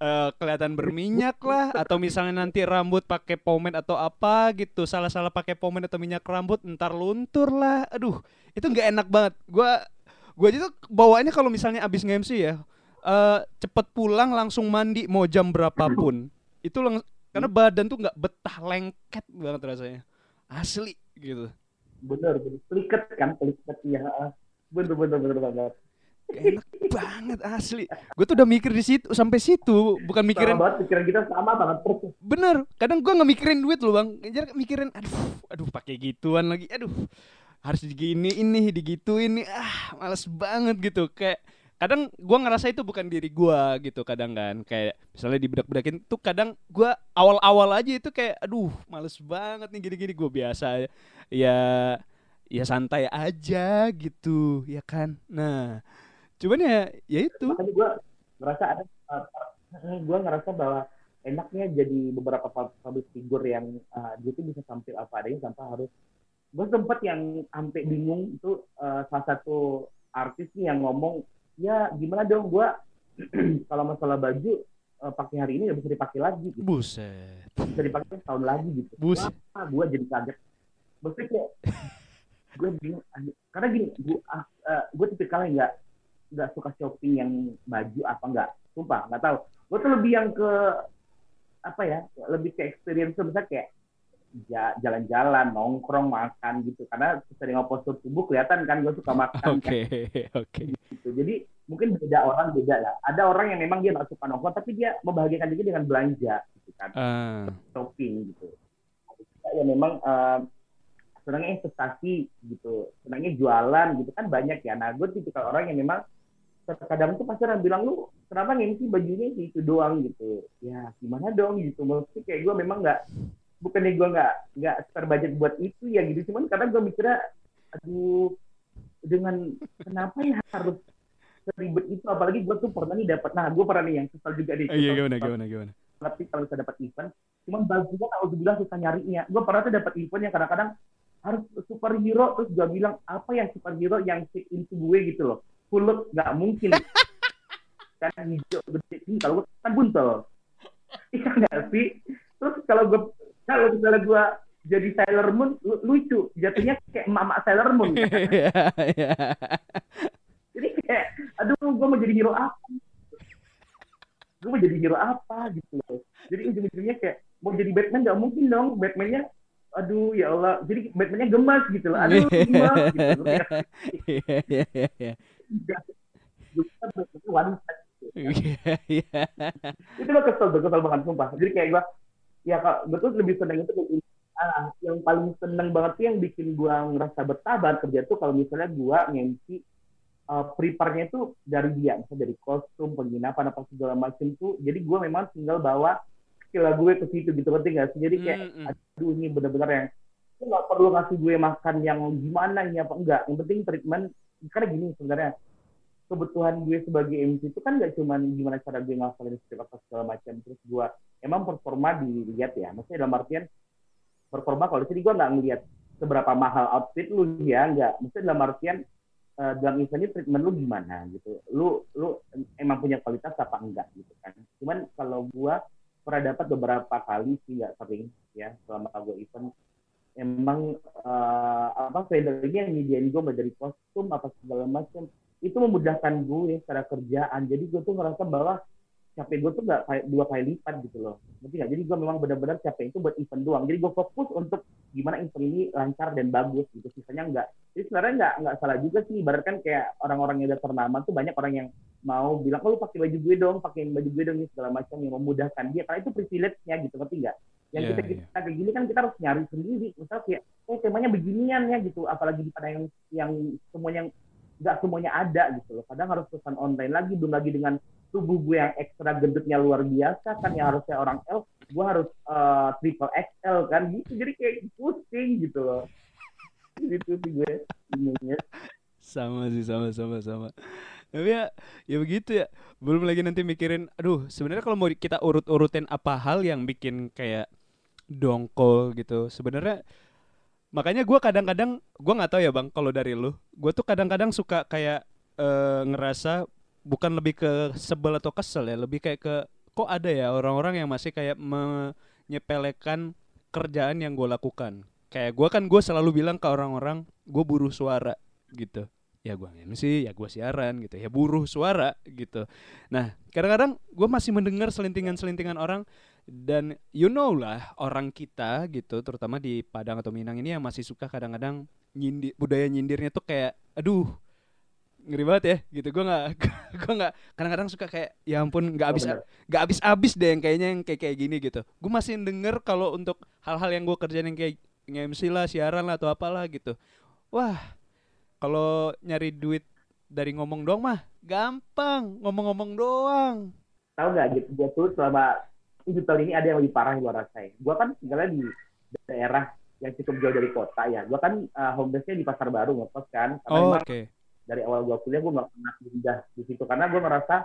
eh, kelihatan berminyak lah, atau misalnya nanti rambut pakai pomade atau apa gitu, salah-salah pakai pomade atau minyak rambut, ntar luntur lah, aduh, itu nggak enak banget. Gua, gua aja tuh bawaannya kalau misalnya abis nge-MC ya, eh cepet pulang langsung mandi mau jam berapapun, itu karena badan tuh nggak betah lengket banget rasanya, asli gitu. bener bener peliket kan peliket ya bener bener bener banget enak banget asli. Gue tuh udah mikir di situ sampai situ, bukan mikirin Sama banget pikiran kita sama banget persis. bener. Kadang gue nggak mikirin duit loh bang, jadi mikirin aduh, aduh pakai gituan lagi, aduh harus digini ini digituin nih, ah males banget gitu. Kayak kadang gue ngerasa itu bukan diri gue gitu kadang kan. Kayak misalnya dibedak-bedakin tuh kadang gue awal-awal aja itu kayak aduh males banget nih gini-gini. Gue biasa ya ya santai aja gitu ya kan? Nah cuman ya ya itu. Makanya gue ngerasa ada, gue ngerasa bahwa enaknya jadi beberapa pub- public figure yang uh, dia tuh bisa tampil apa adanya tanpa harus. Gue sempet yang sampai bingung itu uh, salah satu artis nih yang ngomong ya gimana dong? Gue kalau masalah baju uh, pakai hari ini nggak bisa dipakai lagi gitu. buset. Bisa dipakai tahun lagi gitu. Buset. Wah, gue jadi kaget? Maksudnya kayak gue bingung karena gini gue uh, gue tipikalnya nggak nggak suka shopping yang baju apa enggak sumpah nggak tahu. Gue tuh lebih yang ke apa ya lebih ke experience misalnya kayak jalan-jalan nongkrong makan gitu. Karena sering postur tubuh kelihatan kan gue suka makan oke kan, oke gitu. Jadi mungkin beda orang beda lah. Ada orang yang memang dia nggak suka nongkrong tapi dia membahagiakan diri dengan belanja gitu kan. Ah, shopping gitu. Ya memang eh, senangnya investasi gitu, senangnya jualan gitu kan banyak ya. Nah gue tipikal orang yang memang terkadang tuh pasti orang bilang lu kenapa ngemsi bajunya gitu doang gitu. Ya gimana dong gitu. Maksudnya kayak gue memang nggak bukannya gue nggak nggak budget buat itu ya gitu. Cuman kadang gue mikirnya aduh dengan kenapa ya harus seribet itu? Apalagi gue tuh pernah nih dapat nah gue pernah nih yang kesal juga deh. Iya gimana gimana gimana? Tapi kalau bisa dapat event cuman bajunya kalau bilang susah nyarinya gue pernah tuh dapat event yang kadang-kadang harus superhero terus gue bilang apa yang superhero yang fit into gue? gitu loh. Look nggak mungkin. Kan hijau gede. Ih, kalau gue kan buntel. Iya nggak sih terus kalau gue kalau misalnya gue jadi Sailor Moon lu- lucu. Jatuhnya kayak mama Sailor Moon. Kan? Iya, iya. jadi kayak aduh gue mau jadi hero apa? Gue mau jadi hero apa? Gitu loh. Jadi ujung-ujungnya kayak mau jadi Batman nggak mungkin dong. Batmannya aduh ya Allah. Jadi Batmannya gemas gitu loh. Aduh gemas gitu loh. Iya, iya, iya, itu gue kesel gue kesel banget sumpah. Jadi kayak gue ya kak gue tuh lebih seneng itu ah, yang paling seneng banget tuh yang bikin gue ngerasa betah banget kerja tuh kalau misalnya gue ngemsi uh, prepare-nya itu dari dia, misalnya dari kostum, penginapan apa segala macam tuh. Jadi gue memang tinggal bawa skill gue ke situ gitu ngerti nggak sih? Jadi kayak Mm, mm. aduh ini bener-bener yang nggak perlu ngasih gue makan yang gimana ini apa enggak. Yang penting treatment karena gini sebenarnya kebutuhan gue sebagai MC itu kan nggak cuman gimana cara gue ngafalin script apa segala macam. Terus gue emang performa dilihat ya. Maksudnya dalam artian performa kalau di sini gue nggak ngelihat seberapa mahal outfit lu ya nggak maksudnya dalam artian eh, dalam event ini treatment lu gimana gitu. Lu lu emang punya kualitas apa enggak gitu kan. Cuman kalau gua pernah dapat beberapa kali sih nggak sering ya selama gue event. Emang eh, apa ini yang nyediain gue dari kostum apa segala macam itu memudahkan gue secara kerjaan. Jadi gue tuh ngerasa bahwa capek gue tuh nggak kayak dua kali lipat gitu loh. Ngerti nggak? Jadi gue memang benar-benar capek itu buat event doang. Jadi gue fokus untuk gimana event ini lancar dan bagus gitu. Sisanya enggak jadi sebenarnya nggak nggak salah juga sih. Ibarat kan kayak orang-orang yang udah ternama tuh banyak orang yang mau bilang oh lu pakai baju gue dong pakai baju gue dong segala macam yang memudahkan dia. Karena itu privilege-nya gitu ngerti nggak? Yang Iya, kita iya. kita kayak gini kan kita harus nyari sendiri. Misal kayak oh temanya beginian ya gitu. Apalagi di pada yang yang semuanya nggak semuanya ada gitu loh. Kadang harus pesan online lagi belum lagi dengan tubuh gue yang ekstra gendutnya luar biasa kan yang harusnya orang L gue harus eh, triple XL kan. Gitu jadi kayak pusing gitu loh. Gitu sih gue bingungnya sama sih sama sama sama. Tapi ya ya begitu ya. Belum lagi nanti mikirin aduh sebenarnya kalau mau kita urut-urutin apa hal yang bikin kayak dongkol gitu sebenarnya makanya gua kadang-kadang gua nggak tahu ya bang kalau dari lu gue tuh kadang-kadang suka kayak eh, ngerasa bukan lebih ke sebel atau kesel ya lebih kayak ke kok ada ya orang-orang yang masih kayak menyepelekan kerjaan yang gue lakukan. Kayak gua kan gue selalu bilang ke orang-orang gue buruh suara gitu. Ya gua MC ya gua siaran gitu ya buruh suara gitu. Nah kadang-kadang gue masih mendengar selintingan-selintingan orang dan you know lah orang kita gitu terutama di Padang atau Minang ini yang masih suka kadang-kadang nyindir budaya nyindirnya tuh kayak aduh ngeri banget ya gitu. Gue nggak gue nggak kadang-kadang suka kayak ya ampun nggak habis nggak habis habis deh yang kayaknya yang kayak kayak gini gitu. Gue masih denger kalau untuk hal-hal yang gue kerjain yang kayak nge-MC lah siaran lah atau apalah gitu. Wah kalau nyari duit dari ngomong doang mah gampang ngomong-ngomong doang. Tahu nggak gitu gue tuh selama tahun ini ada yang lebih parah gue rasain gue kan tinggalnya di daerah yang cukup jauh dari kota ya. Gue kan uh, di pasar baru ngekos kan. Karena oh, oke. dari awal gue kuliah gue nggak pernah pindah di situ. Karena gue ngerasa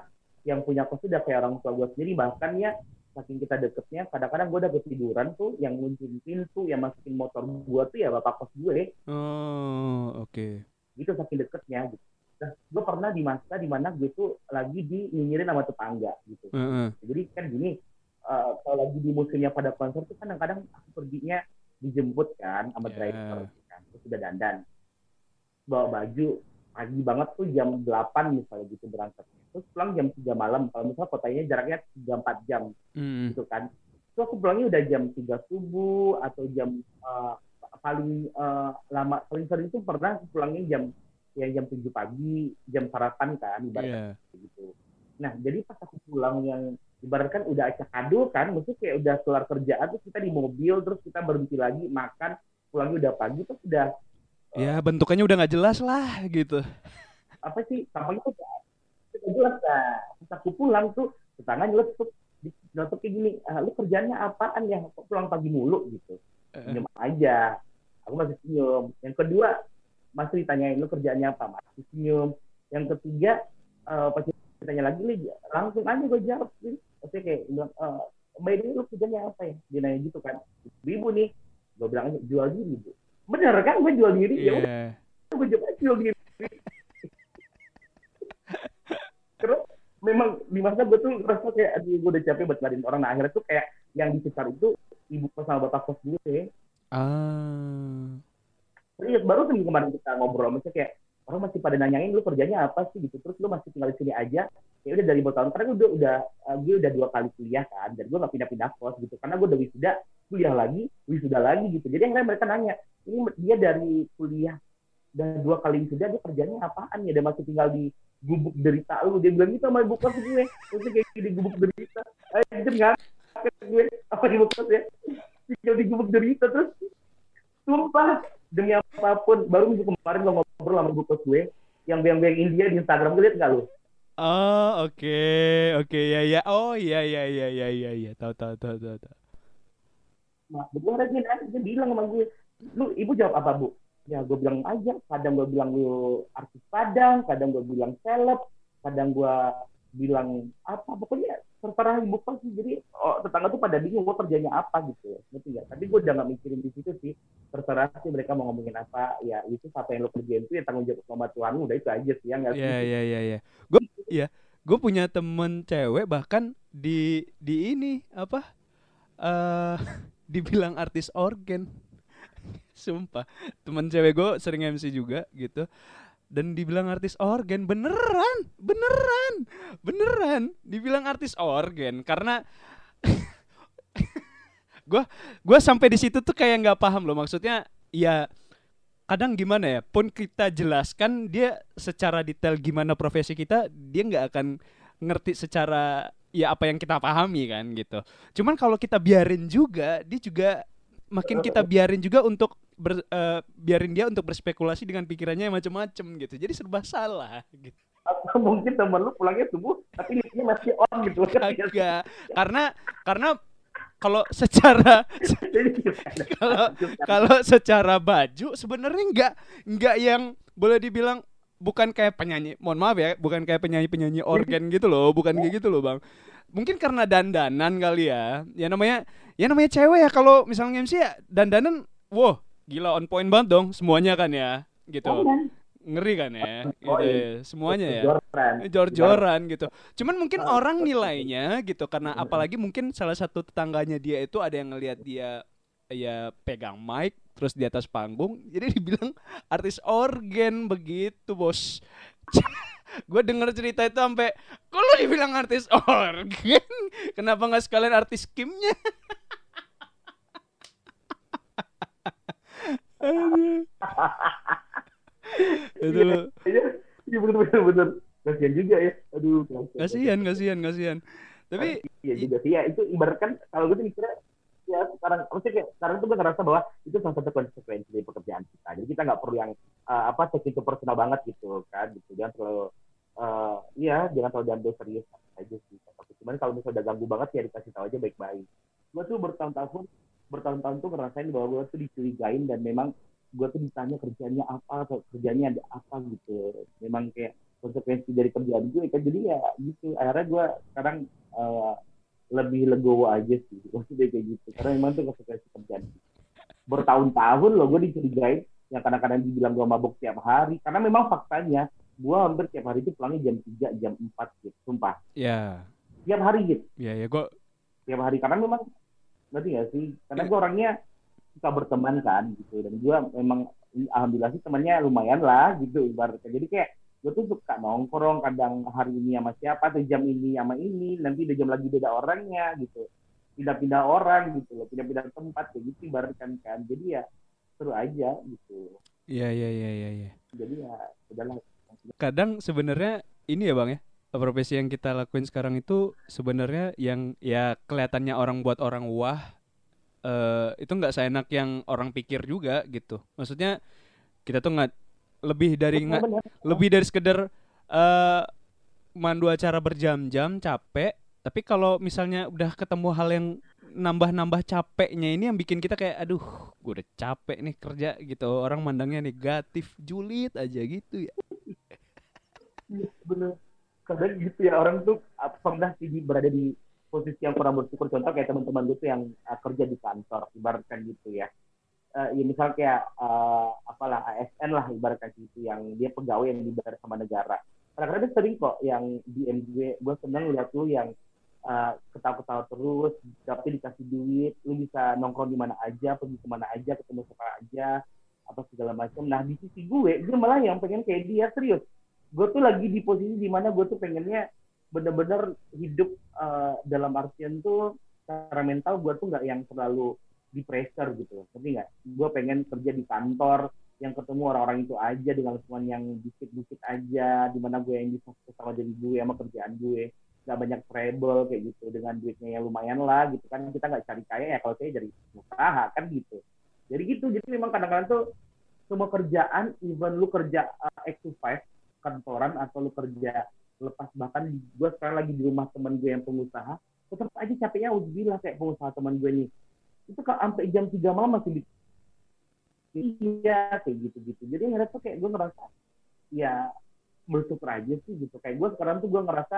yang punya kos itu udah kayak orang tua gue sendiri. Bahkan ya saking kita deketnya kadang-kadang gue udah ketiduran tuh yang nguncin pintu yang masukin motor gue tuh ya bapak kos gue. Oh oke. Gitu saking deketnya gitu. Nah gue pernah di masa di mana gue tuh lagi di nyinyirin sama tetangga gitu. Heeh. jadi kan gini eh, kalau lagi di musimnya pada konser tuh kadang-kadang aku perginya dijemput kan sama Ya. driver kan terus udah dandan bawa baju pagi banget tuh jam 8 misalnya gitu berangkat terus pulang jam 3 malam kalau misalnya kotanya jaraknya 3-4 jam Mm. gitu kan terus aku pulangnya udah jam 3 subuh atau jam eh, paling eh, lama paling sering itu pernah aku pulangnya jam ya jam 7 pagi jam sarapan kan ibaratnya Iya. gitu. Nah, jadi pas aku pulang yang ibaratkan udah acak adul kan, maksudnya kayak udah keluar kerjaan terus kita di mobil terus kita berhenti lagi makan, pulangnya udah pagi terus udah ya bentukannya udah nggak jelas lah gitu apa sih sampahnya tuh udah jelas lah. Pas aku pulang tuh tetangga nyeletuk nyeletuk kayak gini, ah, lu kerjanya apaan ya? Kok pulang pagi mulu gitu. Eh. Senyum aja. Aku masih senyum. Yang kedua, masih ditanyain lu kerjaannya apa? Masih senyum. Yang ketiga, eh, pas ditanya lagi, Li, langsung aja gue jawab. Maksudnya kayak bilang, eh, Mbak ini lu kerjanya apa ya? Dia nanya gitu kan. Ibu nih. Gue bilang aja, jual diri, Bu. Bener kan gue jual diri? Ya udah, Iya. gue aja jual diri. Terus memang di masa gue tuh ngerasa kayak, aduh gue udah capek buat ngadain orang. Nah akhirnya tuh kayak yang disecar itu ibu kos sama bapak kos gue. ah Serius, baru tuh kemarin kita ngobrol. Maksudnya kayak, orang masih pada nanyain lu kerjanya apa sih gitu. Terus lu masih tinggal di sini aja. Ya udah dari tahun karena gue udah, eh, gue udah dua kali kuliah kan. Dan gue gak pindah-pindah kos gitu. Karena gue udah wisuda, kuliah lagi, wisuda lagi gitu. Jadi akhirnya mereka nanya, ini dia dari kuliah dan dua kali wisuda dia kerjanya apaan ya? Dia masih tinggal di gubuk derita lu. Dia bilang gitu sama ibu kos gue. Maksudnya kayak di gubuk derita. Eh, itu nggak gue apa di kos ya? Tinggal di gubuk derita terus sumpah demi apa pun baru minggu kemarin gue ngobrol sama ibu kos gue yang biang-biang India di Instagram gue liat nggak lu? oh oke oke ya ya oh iya iya iya iya iya iya tahu tahu tahu tahu tahu. Nah, gue lagi nanti dia bilang sama gue, lu ibu jawab apa bu? Ya gue bilang aja, kadang gue bilang lu artis Padang, kadang gue bilang seleb, kadang gue bilang apa, pokoknya terserah ibu kos sih. Jadi oh, tetangga tuh pada bingung gue kerjanya apa gitu, ngerti nggak? Tapi gue udah nggak mikirin di situ sih, terserah sih mereka mau ngomongin apa, ya itu apa yang lo kerjain itu ya tanggung jawab sama Tuhan udah itu aja sih, ya nggak sih? Iya iya iya iya. Gue iya, gue punya temen cewek bahkan di di ini apa? eh dibilang artis organ. Sumpah, temen cewek gue sering MC juga gitu. Dan dibilang artis organ beneran, beneran, beneran dibilang artis organ karena gue gue sampai di situ tuh kayak nggak paham loh maksudnya ya kadang gimana ya pun kita jelaskan dia secara detail gimana profesi kita dia nggak akan ngerti secara ya apa yang kita pahami kan gitu cuman kalau kita biarin juga dia juga makin kita biarin juga untuk ber- eh, biarin dia untuk berspekulasi dengan pikirannya yang macam-macam gitu jadi serba salah gitu Atau mungkin temen lu pulangnya subuh, tapi liftnya masih on gitu. Kagak. karena karena kalau secara kalau kalau secara baju sebenarnya nggak nggak yang boleh dibilang bukan kayak penyanyi mohon maaf ya bukan kayak penyanyi penyanyi organ gitu loh bukan kayak gitu loh bang. Mungkin karena dandanan kali ya. Ya namanya ya namanya cewek ya kalau misalnya MC ya dandanan wow gila on point banget dong semuanya kan ya gitu ngeri kan ya gitu Oh, ya. iya. semuanya ya jor-joran gitu. Cuman mungkin Ah, orang nilainya gitu karena apalagi mungkin salah satu tetangganya dia itu ada yang ngelihat dia ya pegang mic terus di atas panggung jadi dibilang artis organ begitu bos gue denger cerita itu sampai kok lu dibilang artis organ kenapa nggak sekalian artis kimnya. itu lu- Iya, Iya bener bener bener. Kasian juga ya. Aduh. Kasihan, kasihan, kasihan. Tapi Iya juga sih ya. Itu ibarat kan kalau gue tuh mikirnya ya sekarang maksudnya kayak sekarang tuh gue ngerasa bahwa itu salah satu konsekuensi dari pekerjaan kita. Jadi kita nggak perlu yang uh, apa itu personal banget gitu kan gitu. Jangan terlalu uh, iya jangan terlalu diambil serius aja sih. Tapi cuman kalau misalnya udah ganggu banget ya dikasih tahu aja baik-baik. Gue tuh bertahun-tahun bertahun-tahun tuh ngerasain bahwa gue tuh dicurigain dan memang gue tuh ditanya kerjanya apa atau kerjanya ada apa gitu. Memang kayak konsekuensi dari kerjaan gue kan jadi ya gitu. Akhirnya gue sekarang uh, lebih legowo aja sih maksudnya kayak gitu. Karena memang tuh konsekuensi kerjaan bertahun-tahun loh gue dicurigain yang kadang-kadang dibilang gue mabuk tiap hari. Karena memang faktanya gue hampir tiap hari itu pulangnya jam 3, jam 4 gitu sumpah. Ya, tiap hari gitu. Ya ya gue tiap hari karena memang ngerti gak sih? Karena gue orangnya suka berteman kan gitu. Dan gue memang alhamdulillah sih temannya lumayan lah gitu ibaratnya. Jadi kayak gue tuh suka nongkrong kadang hari ini sama siapa atau jam ini sama ini nanti udah jam lagi beda orangnya gitu. Pindah-pindah orang gitu loh. Pindah-pindah tempat kayak gitu ibaratkan kan. Jadi ya seru aja gitu. Iya iya iya iya. iya. jadi ya udahlah. Kadang sebenarnya ini ya bang ya profesi yang kita lakuin sekarang itu sebenarnya yang ya kelihatannya orang buat orang wah eh itu nggak seenak yang orang pikir juga gitu. Maksudnya kita tuh nggak lebih dari nggak Bener-bener. lebih dari sekedar eh mandu acara berjam-jam capek. Tapi kalau misalnya udah ketemu hal yang nambah-nambah capeknya ini yang bikin kita kayak aduh gue udah capek nih kerja gitu orang mandangnya negatif julid aja gitu ya Iya, bener kadang gitu ya orang tuh uh, pernah berada di posisi yang kurang bersyukur. Contoh kayak teman-teman gue tuh yang uh, kerja di kantor ibaratkan gitu ya. Eh, ya misal kayak uh, apalah ASN lah ibaratkan gitu yang dia pegawai yang dibayar sama negara. Kadang-kadang sering kok yang DM gue gue seneng lihat lu yang uh, ketawa-ketawa terus tapi dikasih duit lu bisa nongkrong di mana aja pergi ke mana aja ketemu siapa aja apa segala macam. Nah di sisi gue gue malah yang pengen kayak dia serius. Gue tuh lagi di posisi di mana gue tuh pengennya bener-bener hidup uh, dalam artian tuh secara mental gue tuh nggak yang terlalu di pressure gitu. Ngerti nggak? Gue pengen kerja di kantor yang ketemu orang-orang itu aja dengan lingkungan yang dikit-dikit aja di mana gue yang bisa sama diri gue sama kerjaan gue nggak banyak trouble kayak gitu dengan duitnya yang lumayan lah gitu kan. Kita nggak cari kaya ya kalau saya dari usaha kan gitu. Jadi gitu jadi memang kadang-kadang tuh semua kerjaan even lu kerja uh, 8 to 5 kantoran atau lu kerja lepas. Bahkan gue sekarang lagi di rumah teman gue yang pengusaha tetap aja capeknya udah kayak pengusaha teman gue nih itu kalau sampai jam 3 malam masih di iya kayak gitu gitu jadi ngerasa kayak gue ngerasa ya bersyukur aja sih gitu. Kayak gue sekarang tuh gue ngerasa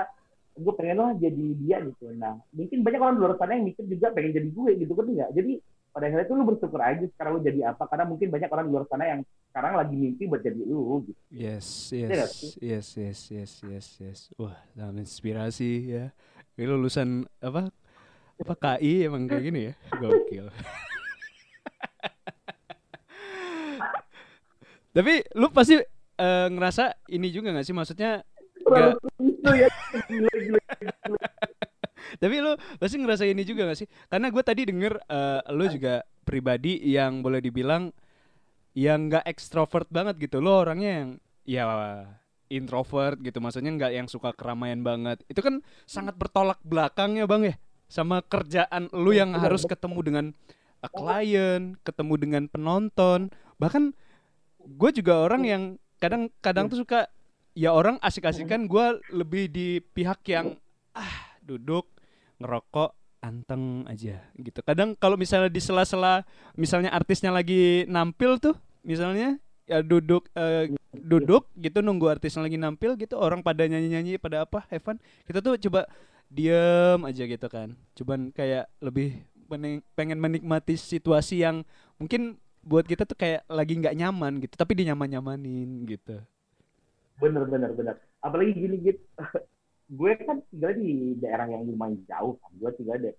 gue pengen lah jadi dia gitu. Nah mungkin banyak orang di luar sana yang mikir juga pengen jadi gue gitu kan enggak jadi pada akhirnya tuh lu bersyukur aja sekarang lu jadi apa karena mungkin banyak orang di luar sana yang sekarang lagi mimpi buat jadi lu gitu Yes, nggak yes, yes, yes, yes, yes, yes. Wah, sangat inspirasi ya. Ini lulusan apa? Apa KI emang kayak gini ya? Gokil. Tapi lu pasti eh, ngerasa ini juga gak sih? Maksudnya ya gila gila Tapi lu pasti ngerasa ini juga gak sih? Karena gue tadi denger eh, lu juga pribadi yang boleh dibilang yang nggak ekstrovert banget gitu. Lo orangnya yang ya introvert gitu. Maksudnya nggak yang suka keramaian banget. Itu kan sangat bertolak belakang ya bang ya sama kerjaan lu yang Benar, harus ketemu dengan eh, klien, ketemu dengan penonton. Bahkan gue juga orang yang kadang-kadang tuh suka ya orang asik-asikan gue lebih di pihak yang ah duduk ngerokok anteng aja gitu. Kadang kalau misalnya di sela-sela misalnya artisnya lagi nampil tuh misalnya ya duduk eh, duduk gitu nunggu artisnya lagi nampil gitu orang pada nyanyi-nyanyi pada apa Evan kita tuh coba diem aja gitu kan. Cuman kayak lebih pengen menikmati situasi yang mungkin buat kita tuh kayak lagi nggak nyaman gitu tapi dinyaman-nyamanin gitu. Bener bener bener. Apalagi gini gitu gue kan tinggal di daerah yang lumayan jauh kan. Gue tinggal de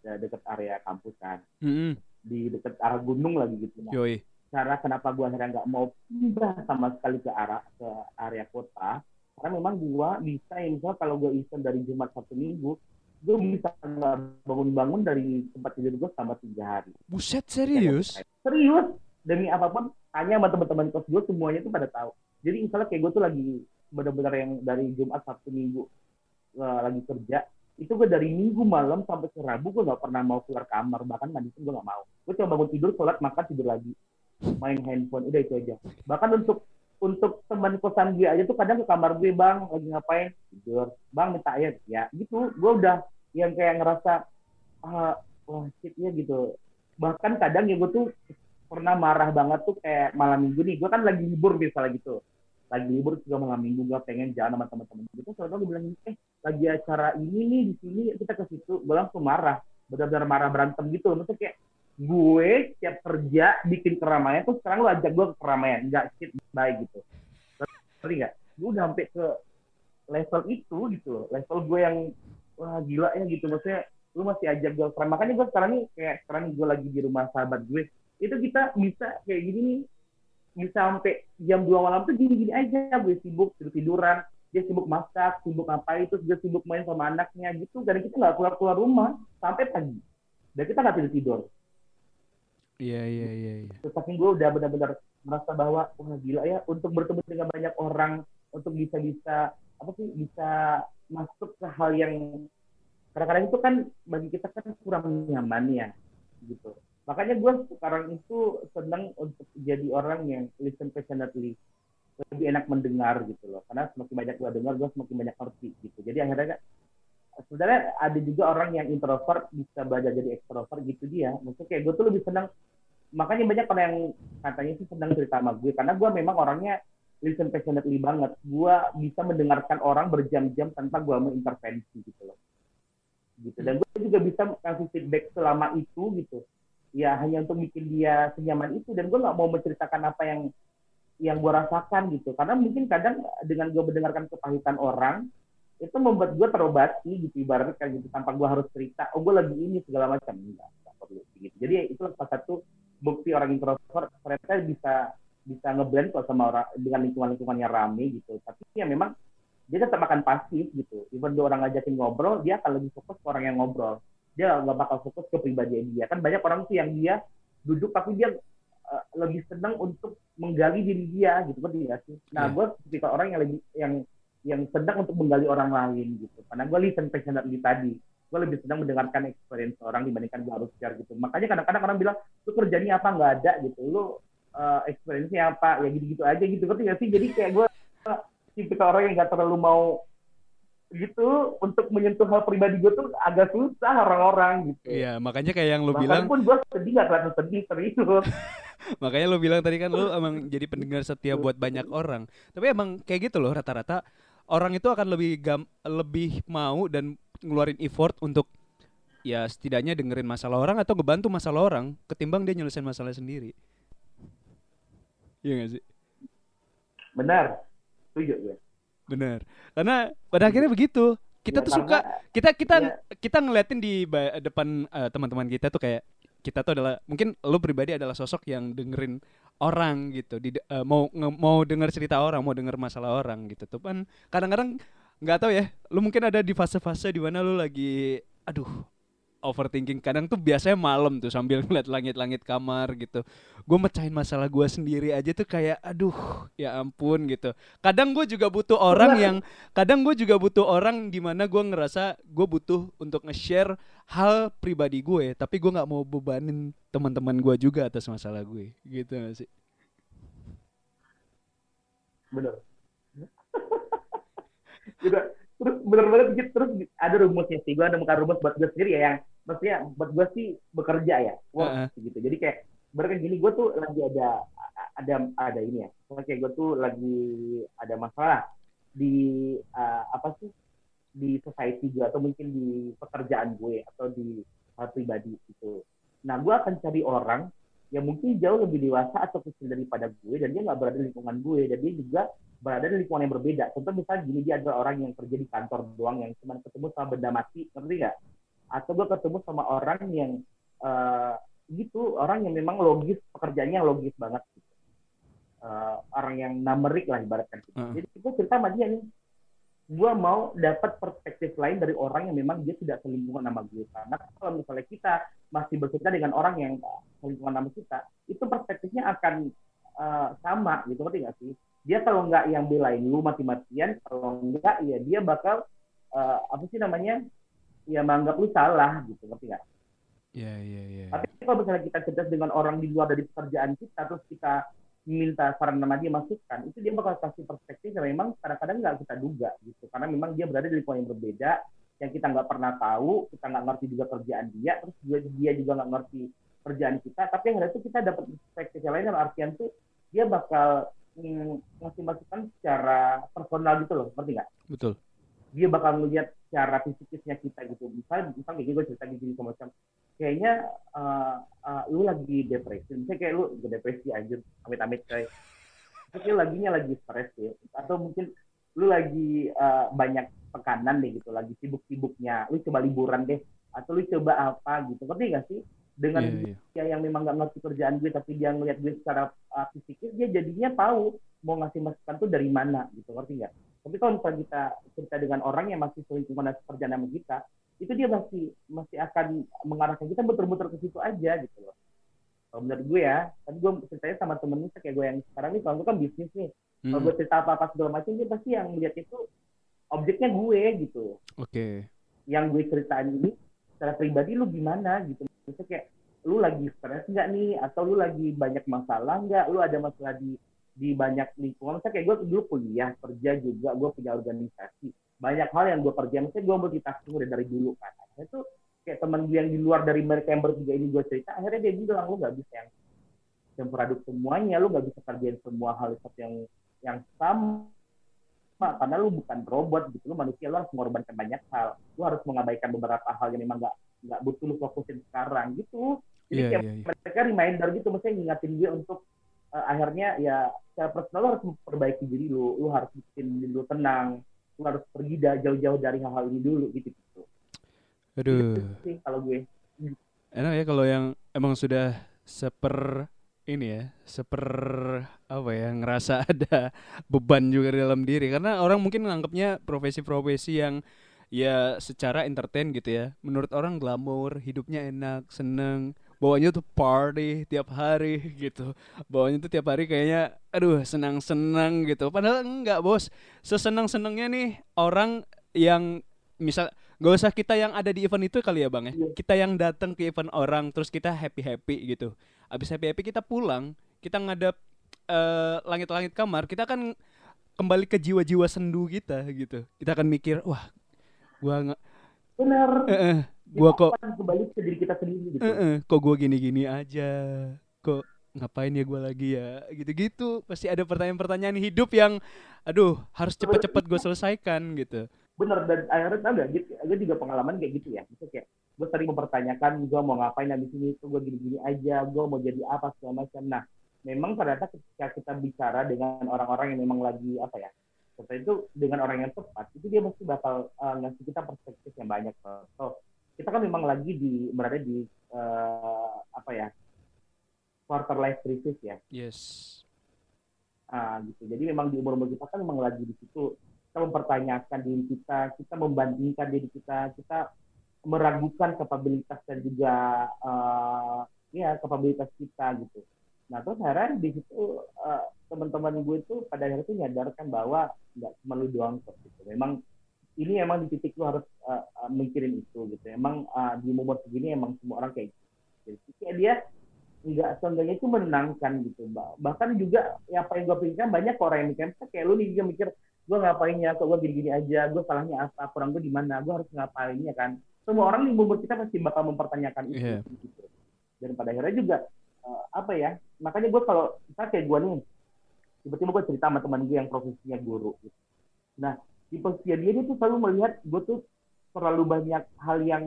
de- deket area kampus kan. Mm-mm. di deket arah gunung lagi gitu. Nah, yoi. cara kenapa gue akhirnya nggak mau pindah sama sekali ke arah ke area kota karena memang gue bisa ya misalnya kalau gue iseng dari Jumat Sabtu Minggu gue bisa bangun-bangun dari tempat tidur gue selama tiga hari. Buset serius? serius. Demi apa pun hanya sama teman-teman kos gue semuanya tuh pada tahu. Jadi misalnya kayak gue tuh lagi benar-benar yang dari Jumat Sabtu Minggu uh, lagi kerja itu gue dari Minggu malam sampai ke Rabu gue nggak pernah mau keluar kamar bahkan mandi pun gue nggak mau. Gue cuma bangun tidur sholat makan tidur lagi. Main handphone udah itu aja. Bahkan untuk untuk teman kosan gue aja tuh kadang ke kamar gue bang lagi ngapain? Tidur. Bang minta air. Ya gitu. Gue udah yang kayak ngerasa ah, wah shit ya gitu. Bahkan kadang ya gue tuh pernah marah banget tuh kayak malam minggu nih. Gue kan lagi libur misalnya gitu lagi libur juga malam minggu gue pengen jalan sama teman-teman gitu soalnya gue bilang eh lagi acara ini nih di sini kita ke situ. Gue langsung marah benar-benar marah berantem gitu. Maksudnya kayak gue tiap kerja bikin keramaian tuh sekarang lu ajak gue ke keramaian. Nggak shit baik gitu. Ngerti nggak? Gue udah sampai ke level itu gitu loh. Level gue yang wah gila ya gitu. Maksudnya lu masih ajak gue keramaian. Makanya gue sekarang nih kayak sekarang gue lagi di rumah sahabat gue itu kita bisa kayak gini nih bisa sampai jam 2 malam tuh gini-gini aja gue sibuk tidur tiduran dia sibuk masak sibuk apa itu dia sibuk main sama anaknya gitu dan kita nggak keluar keluar rumah sampai pagi dan kita nggak tidur tidur Iya iya iya. iya. Tetapi gue udah benar-benar merasa bahwa wah gila ya untuk bertemu dengan banyak orang untuk bisa bisa apa sih bisa masuk ke hal yang kadang-kadang itu kan bagi kita kan kurang nyaman ya gitu makanya gue sekarang itu senang untuk jadi orang yang listen passionately. Lebih enak mendengar gitu loh. Karena semakin banyak gue dengar gue semakin banyak ngerti gitu. Jadi akhirnya sebenarnya ada juga orang yang introvert bisa belajar jadi ekstrovert gitu dia. Maksudnya kayak gue tuh lebih senang makanya banyak orang yang katanya sih senang cerita sama gue karena gue memang orangnya listen passionately banget. Gue bisa mendengarkan orang berjam-jam tanpa gue mau intervensi gitu loh. Gitu. Dan gue juga bisa kasih feedback selama itu gitu ya hanya untuk bikin dia senyaman itu. Dan gue nggak mau menceritakan apa yang yang gue rasakan gitu. Karena mungkin kadang dengan gue mendengarkan kepahitan orang itu membuat gue terobati gitu ibaratnya kayak gitu tanpa gue harus cerita oh gue lagi ini segala macam. Enggak, enggak perlu gitu. Jadi itu salah satu bukti orang introvert ternyata bisa bisa ngeblend kok sama orang dengan lingkungan lingkungan yang rame gitu. Tapi ya memang dia tetap akan pasif gitu. Even dia orang ngajakin ngobrol dia akan lebih fokus ke orang yang ngobrol dia nggak bakal fokus ke pribadi dia kan banyak orang tuh yang dia duduk tapi dia uh, lebih senang untuk menggali diri dia gitu kan tidak sih nah yeah. gue ketika orang yang lebih yang yang sedang untuk menggali orang lain gitu. Karena gue listen passionately tadi, gue lebih senang mendengarkan experience orang dibandingkan gue harus share gitu. Makanya kadang-kadang orang bilang, lu kerjanya apa nggak ada gitu, lu uh, experience-nya apa, ya gitu-gitu aja gitu. Ngerti gak sih? Jadi kayak gue tipe orang yang nggak terlalu mau gitu untuk menyentuh hal pribadi gue tuh agak susah orang-orang gitu. Iya, makanya kayak yang lu Bahkan bilang. pun gue sedih gak terlalu sedih serius. makanya lu bilang tadi kan lu emang jadi pendengar setia buat banyak orang. Tapi emang kayak gitu loh rata-rata orang itu akan lebih gam lebih mau dan ngeluarin effort untuk ya setidaknya dengerin masalah orang atau ngebantu masalah orang ketimbang dia nyelesain masalah sendiri. Iya gak sih? Benar. Setuju gue. Benar. Karena pada akhirnya begitu. Kita Ya, tuh suka kita kita ya. kita ngeliatin di depan eh, teman-teman kita tuh kayak kita tuh adalah mungkin lu pribadi adalah sosok yang dengerin orang gitu di eh, mau nge- mau denger cerita orang mau denger masalah orang gitu tuh kan kadang-kadang nggak tahu ya lu mungkin ada di fase-fase di mana lu lagi aduh overthinking. Kadang tuh biasanya malam tuh sambil ngeliat langit-langit kamar gitu. Gue mecahin masalah gue sendiri aja tuh kayak aduh ya ampun gitu. Kadang gue juga butuh orang yang kadang gue juga butuh orang di mana gue ngerasa gue butuh untuk nge-share hal pribadi gue tapi gue nggak mau bebanin teman-teman gue juga atas masalah gue gitu gak sih? Bener. Udah terus bener banget gitu terus ada rumusnya sih. Gue ada muka rumus buat gue sendiri ya yang maksudnya buat gue sih bekerja ya work Heeh. gitu jadi kayak berarti gini gue tuh lagi ada ada ada ini ya kayak gue tuh lagi ada masalah di uh, apa sih di society gue atau mungkin di pekerjaan gue atau di hal pribadi gitu nah gue akan cari orang yang mungkin jauh lebih dewasa atau kecil daripada gue dan dia nggak berada di lingkungan gue dan dia juga berada di lingkungan yang berbeda. Contoh misalnya gini dia adalah orang yang kerja di kantor doang yang cuma ketemu sama benda mati, ngerti nggak? Atau gue ketemu sama orang yang eh, gitu, orang yang memang logis pekerjaannya yang logis banget. Gitu. Eh, orang yang numerik lah ibaratkan. Gitu. Heeh. Jadi gue cerita sama dia nih, gue mau dapat perspektif lain dari orang yang memang dia tidak selingkuhan sama gue. Karena kalau misalnya kita masih bercerita dengan orang yang selingkuhan sama kita, itu perspektifnya akan eh, sama gitu ngerti nggak sih dia kalau nggak yang belain lu mati-matian kalau nggak ya dia bakal eh, apa sih namanya ya menganggap lu salah gitu ngerti nggak Iya, iya, iya. tapi kalau misalnya kita cerdas dengan orang di luar dari pekerjaan kita terus kita minta saran sama dia masukan itu dia bakal kasih perspektif yang memang kadang-kadang nggak kita duga gitu karena memang dia berada di lingkungan yang berbeda yang kita nggak pernah tahu kita nggak ngerti juga kerjaan dia terus juga dia juga nggak ngerti kerjaan kita tapi yang ada itu kita dapat perspektif yang lain dalam artian tuh dia bakal mm, ngasih masukan secara personal gitu loh ngerti nggak Betul. Dia bakal ngeliat cara fisikisnya kita gitu. Misalnya misalnya kayak gini gue cerita gini sama macam. Kayaknya uh, uh, lu lagi depresi. Misalnya kayak lu udah depresi anjir amit-amit kayak terus lu laginya lagi stres ya. Atau mungkin lu lagi uh, banyak tekanan deh gitu lagi sibuk-sibuknya. Lu coba liburan deh atau lu coba apa gitu. Ngerti gak sih? Dengan iya. dia yang memang nggak ngerti kerjaan gue tapi dia ngeliat gue secara uh, fisikis dia jadinya tahu mau ngasih masukan tuh dari mana gitu. Ngerti nggak tapi kalau misalnya kita cerita dengan orang yang masih selingkuhan dan pekerjaan sama kita itu dia masih masih akan mengarahkan kita betul-betul ke situ aja gitu loh. Kalau menurut gue ya tapi gue ceritanya sama temen gue kayak gue yang sekarang nih kalau gue kan bisnis nih. Kalau Hmm, gue cerita apa-apa segala macam dia pasti yang melihat itu objeknya gue gitu. Oke. yang gue ceritain ini secara pribadi lu gimana gitu. Misalnya kayak lu lagi stres nggak nih? Atau lu lagi banyak masalah nggak? Lu ada masalah di di banyak lingkungan. Misalnya kayak gue dulu kuliah kerja juga gue punya organisasi. Banyak hal yang gue kerjain. Misalnya gue multitasking udah dari dulu kan. Akhirnya tuh kayak teman gue yang di luar dari mereka yang bertiga ini gue cerita akhirnya dia bilang lu nggak bisa yang aduk semuanya lu nggak bisa kerjain semua hal yang yang sama. Karena lu bukan robot gitu. Lu manusia lu harus mengorbankan banyak hal. Lu harus mengabaikan beberapa hal yang memang nggak nggak butuh lu fokusin sekarang. Gitu. Jadi Iya, kayak iya, iya. mereka reminder gitu. Maksudnya ngingatin gue untuk eh, akhirnya ya secara personal lu harus memperbaiki diri lu. Lu harus bikin diri lu tenang. Lu harus pergi jauh-jauh dari hal-hal ini dulu gitu gitu. Aduh. Gitu sih kalau gue. Enak ya kalau yang emang sudah seper ini ya, seper apa ya, ngerasa ada beban juga di dalam diri. Karena orang mungkin nganggapnya profesi-profesi yang ya secara entertain gitu ya. Menurut orang glamor, hidupnya enak, seneng, bawanya tuh party tiap hari gitu. Bawanya tuh tiap hari kayaknya aduh senang-senang gitu. Padahal enggak, Bos. Sesenang-senangnya nih orang yang misal Gak usah kita yang ada di event itu kali ya bang ya Iya. Kita yang datang ke event orang Terus kita happy-happy gitu Abis happy-happy kita pulang Kita ngadap eh, langit-langit kamar Kita akan kembali ke jiwa-jiwa sendu kita gitu Kita akan mikir Wah gua nggak benar Gua kok kembali ke diri kita sendiri gitu. Eh, eh, Kok gua gini-gini aja. Kok ngapain ya gua lagi ya? Gitu-gitu. Pasti ada pertanyaan-pertanyaan hidup yang Aduh harus cepet-cepet gue selesaikan gitu. Bener dan akhirnya tau gak gitu gue juga pengalaman kayak gitu ya. Maksudnya kayak gue sering mempertanyakan gue mau ngapain habis ini gue gini-gini aja gue mau jadi apa segala macam. Nah memang ternyata ketika kita bicara dengan orang-orang yang memang lagi apa ya seperti itu dengan orang yang tepat itu dia mesti bakal uh, ngasih kita perspektif yang banyak. So kita kan memang lagi di berada di uh, apa ya quarter life crisis ya Yes Ah, gitu. Jadi memang di umur-umur kita kan memang lagi di situ kita mempertanyakan diri kita, kita membandingkan diri kita, kita meragukan kapabilitas dan juga eh, ya kapabilitas kita gitu. Nah terus akhirnya di situ eh, teman-teman gue itu pada akhirnya itu menyadarkan bahwa nggak cuma lu doang kok gitu. Memang ini emang di titik lu harus eh, mikirin itu gitu. Emang eh, di umur segini emang semua orang kayak gitu. Jadi kayak dia nggak seenggaknya itu menenangkan gitu Bah- bahkan juga ya apa yang gue pikirkan banyak orang yang mikir kayak lu nih juga mikir gue ngapain ya kok gue gini-gini aja gue salahnya apa kurang gue di mana gue harus ngapain ya kan semua orang di umur kita pasti bakal mempertanyakan itu Iya. gitu dan pada akhirnya juga eh, apa ya makanya gue kalau misalnya kayak gue nih tiba-tiba gue cerita sama teman gue yang profesinya guru gitu. nah di posisi dia dia tuh selalu melihat gue tuh terlalu banyak hal yang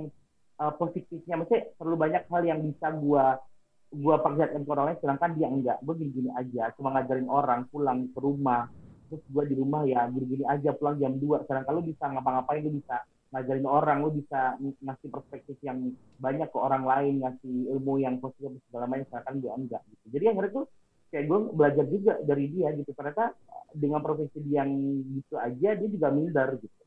eh, positifnya. Maksudnya terlalu banyak hal yang bisa gue gua perlihatkan ke orang lain sedangkan dia enggak. Gue gini-gini aja cuma ngajarin orang pulang ke rumah. Terus gue di rumah ya gini-gini aja pulang jam 2 sedangkan lu bisa ngapa-ngapain lu bisa ngajarin orang lu bisa ng- ngasih perspektif yang banyak ke orang lain ngasih ilmu yang positif segala macam. Sedangkan gue enggak gitu. Jadi akhirnya tuh kayak gue belajar juga dari dia gitu. Ternyata dengan profesi dia yang gitu aja dia juga minder gitu.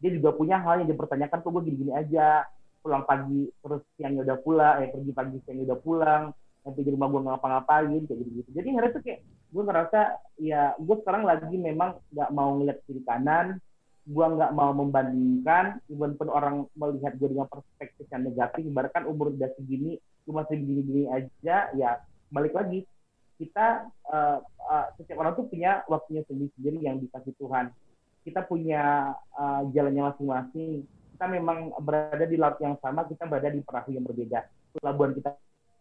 Dia juga punya hal yang dipertanyakan kok gue gini-gini aja? Pulang pagi terus siangnya udah pulang eh pergi pagi siangnya udah pulang nanti di rumah gue ngapa-ngapain kayak gitu gitu jadi akhirnya tuh kayak gue ngerasa ya gue sekarang lagi memang nggak mau ngeliat kiri kanan gue nggak mau membandingkan even pun orang melihat gue dengan perspektif yang negatif ibaratkan umur udah segini gue masih begini-gini aja ya balik lagi kita uh, uh, setiap orang tuh punya waktunya sendiri-sendiri yang dikasih Tuhan kita punya uh, jalannya masing-masing kita memang berada di laut yang sama kita berada di perahu yang berbeda pelabuhan kita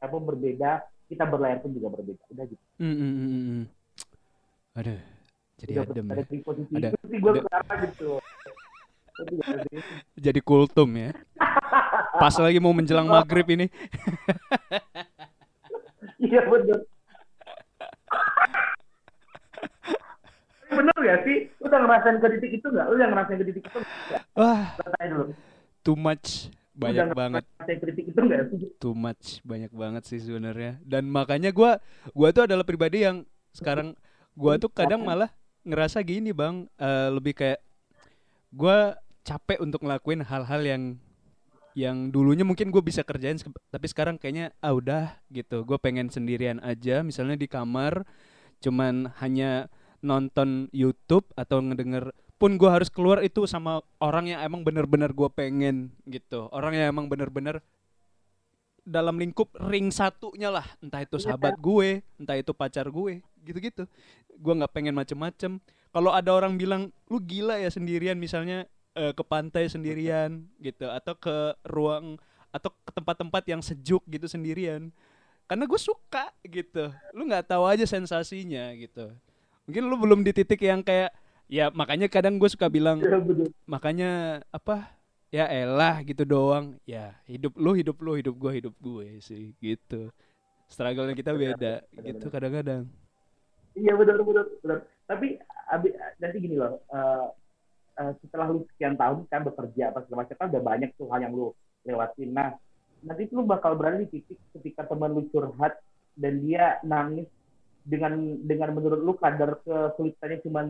pun berbeda kita berlayar pun juga berbeda udah gitu Mm, mm, mm, mm, mm. Aduh, jadi udah adem ada ya. posisi Ada- itu sih gue ada- gitu? Jadi kultum ya. Pas lagi mau menjelang maghrib ini. iya bener bener gak sih? Lu udah ngerasain ke titik itu nggak? Lu udah ngerasain ke titik itu nggak? Wah, Rasain dulu. Too much. Banyak udah banget. titik itu nggak sih? Too much. Banyak banget sih sebenarnya. Dan makanya gua gua tuh adalah pribadi yang sekarang gua tuh kadang malah ngerasa gini, Bang, eh, lebih kayak gua capek untuk ngelakuin hal-hal yang yang dulunya mungkin gue bisa kerjain tapi sekarang kayaknya ah udah gitu. Gue pengen sendirian aja. Misalnya di kamar cuman hanya nonton YouTube atau ngedenger pun gue harus keluar itu sama orang yang emang bener-bener gue pengen gitu. Orang yang emang bener-bener dalam lingkup ring satunya lah. Entah itu Iya. sahabat gue entah itu pacar gue gitu-gitu. Gue nggak pengen macem-macem. Kalau ada orang bilang lu gila ya sendirian misalnya eh, ke pantai sendirian gitu atau ke ruang atau ke tempat-tempat yang sejuk gitu sendirian karena gue suka gitu. Lu nggak tahu aja sensasinya gitu mungkin lu belum di titik yang kayak ya makanya kadang gue suka bilang bener. makanya apa ya elah gitu doang. Ya hidup lu hidup lu hidup gue hidup gue sih gitu. Struggle kita beda benar, gitu kadang-kadang. Iya benar benar benar. Tapi abi, nanti gini loh, eh, eh, setelah lu sekian tahun kan bekerja apa segala macam kan udah banyak tuh hal yang lu lewatin. Nah nanti lu bakal berada di titik ketika teman lu curhat dan dia nangis dengan dengan menurut lu kadar kesulitannya cuma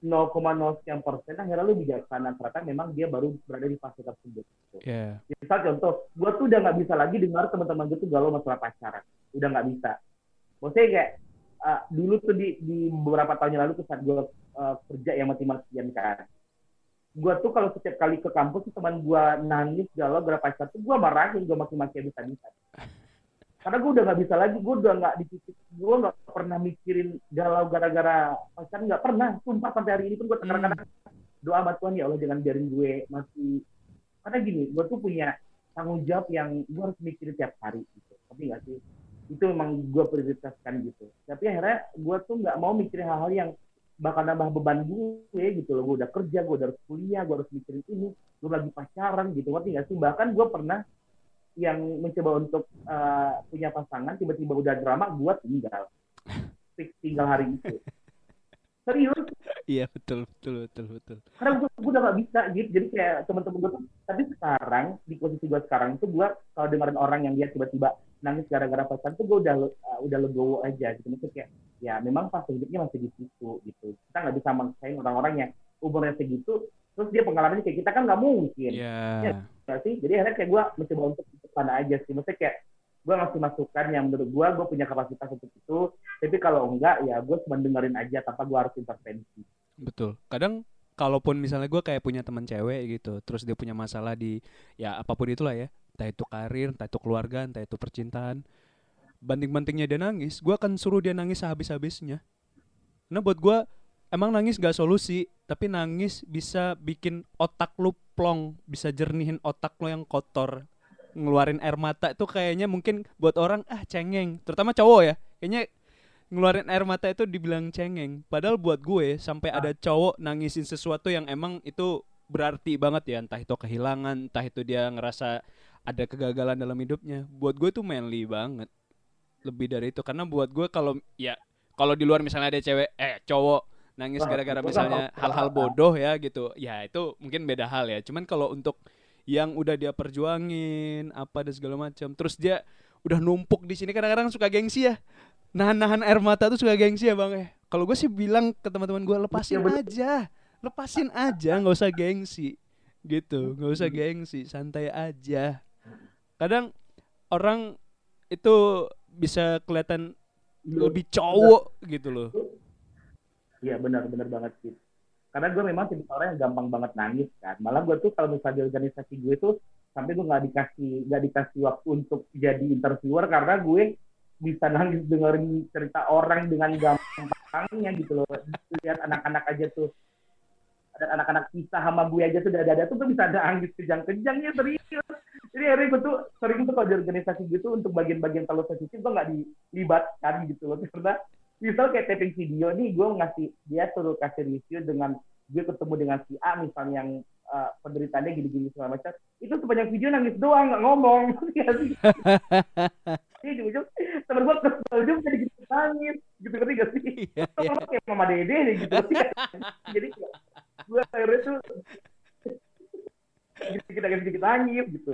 0,0 sekian persen, akhirnya lu bijaksana ternyata memang dia baru berada di fase tersebut. Ya Misal contoh, gue tuh udah nggak bisa lagi dengar teman-teman gue tuh galau masalah pacaran. Udah nggak bisa. Maksudnya kayak uh, dulu tuh di, di beberapa tahun yang lalu tuh saat gue uh, kerja yang mati-matian kan. Gue tuh kalau setiap kali ke kampus tuh teman gue nangis galau gara pacaran tuh gue marahin gue maki-maki bisa-bisa. Karena gue udah nggak bisa lagi, gue udah nggak di titik, gue nggak pernah mikirin galau gara-gara pacaran nggak pernah. Sumpah sampai hari ini pun gue kadang-kadang doa sama Tuhan ya Allah jangan biarin gue mati karena gini gue tuh punya tanggung jawab yang gue harus mikirin tiap hari gitu. Tapi nggak sih? Itu memang gue prioritaskan gitu. Tapi akhirnya gue tuh nggak mau mikirin hal-hal yang bakal nambah beban gue gitu loh. Gue udah kerja gue udah harus kuliah gue harus mikirin ini gue lagi pacaran gitu. Ngerti nggak sih? Bahkan gue pernah yang mencoba untuk uh, punya pasangan tiba-tiba udah drama gue tinggal. Tinggal hari itu. Serius? Iya betul betul betul betul. Karena gue, gue udah gak bisa gitu. Jadi kayak teman-teman gue tuh tapi sekarang di posisi gue sekarang itu gue kalau dengerin orang yang dia tiba-tiba nangis gara-gara pacaran tuh gue udah uh, udah legowo aja gitu. Maksudnya kayak ya memang fase hidupnya masih di situ gitu. Kita nggak bisa maksain orang-orang yang umurnya segitu terus dia pengalamannya kayak kita kan nggak mungkin. Ya nggak sih? Jadi akhirnya kayak gue mencoba untuk ke sana aja sih. Maksudnya kayak gue ngasih masukan yang menurut gue gue punya kapasitas untuk itu. Tapi kalau enggak ya gue cuma dengerin aja tanpa gue harus intervensi. Betul. Kadang kalaupun misalnya gue kayak punya teman cewek gitu terus dia punya masalah di ya apa pun itulah ya. Entah itu karir entah itu keluarga entah itu percintaan. Banting-bantingnya dia nangis gue akan suruh dia nangis sehabis-habisnya. Karena buat gue emang nangis gak solusi tapi nangis bisa bikin otak lu plong bisa jernihin otak lu yang kotor ngeluarin air mata itu kayaknya mungkin buat orang ah cengeng. Terutama cowok ya. Kayaknya ngeluarin air mata itu dibilang cengeng. Padahal buat gue sampai ada cowok nangisin sesuatu yang emang itu berarti banget ya. Entah itu kehilangan entah itu dia ngerasa ada kegagalan dalam hidupnya. Buat gue tuh manly banget. Lebih dari itu. Karena buat gue kalau ya kalau di luar misalnya ada cewek eh cowok nangis Wah, gara-gara itu kan misalnya apa- hal-hal bodoh ya gitu ya itu mungkin beda hal ya. Cuman kalau untuk yang udah dia perjuangin apa dan segala macam. Terus dia udah numpuk di sini kadang-kadang suka gengsi ya. Nahan-nahan air mata tuh suka gengsi ya bang eh. Kalau gue sih bilang ke teman-teman gue lepasin Iya, aja lepasin aja nggak usah gengsi. Gitu nggak usah gengsi santai aja. Kadang orang itu bisa kelihatan lebih cowok gitu loh. Iya benar benar banget sih. Karena gue memang tipe orang yang gampang banget nangis kan. Malah gue tuh kalau misalnya di organisasi gue tuh sampai gue nggak dikasih nggak dikasih waktu untuk jadi interviewer karena gue bisa nangis dengerin cerita orang dengan gampangnya gitu loh. Lihat anak-anak aja tuh ada anak-anak kisah sama gue aja tuh dada-dada tuh gue bisa nangis kejang-kejangnya serius. Jadi akhirnya gue tuh sering tuh kalau di organisasi gitu untuk bagian-bagian terlalu sensitif gue nggak dilibatkan gitu loh karena misal kayak taping video nih gue ngasih dia suruh kasih review dengan gue ketemu dengan si A misalnya yang uh, penderitaannya gini-gini segala macam. Itu sepanjang video nangis doang nggak ngomong. Ya sih. Ini ujung temen gue kesel juga jadi gitu nangis. Gitu ngerti gak sih? Iya, itu iya. kayak mama dede nih gitu. Jadi gue akhirnya tuh sedikit agak sedikit nangis gitu.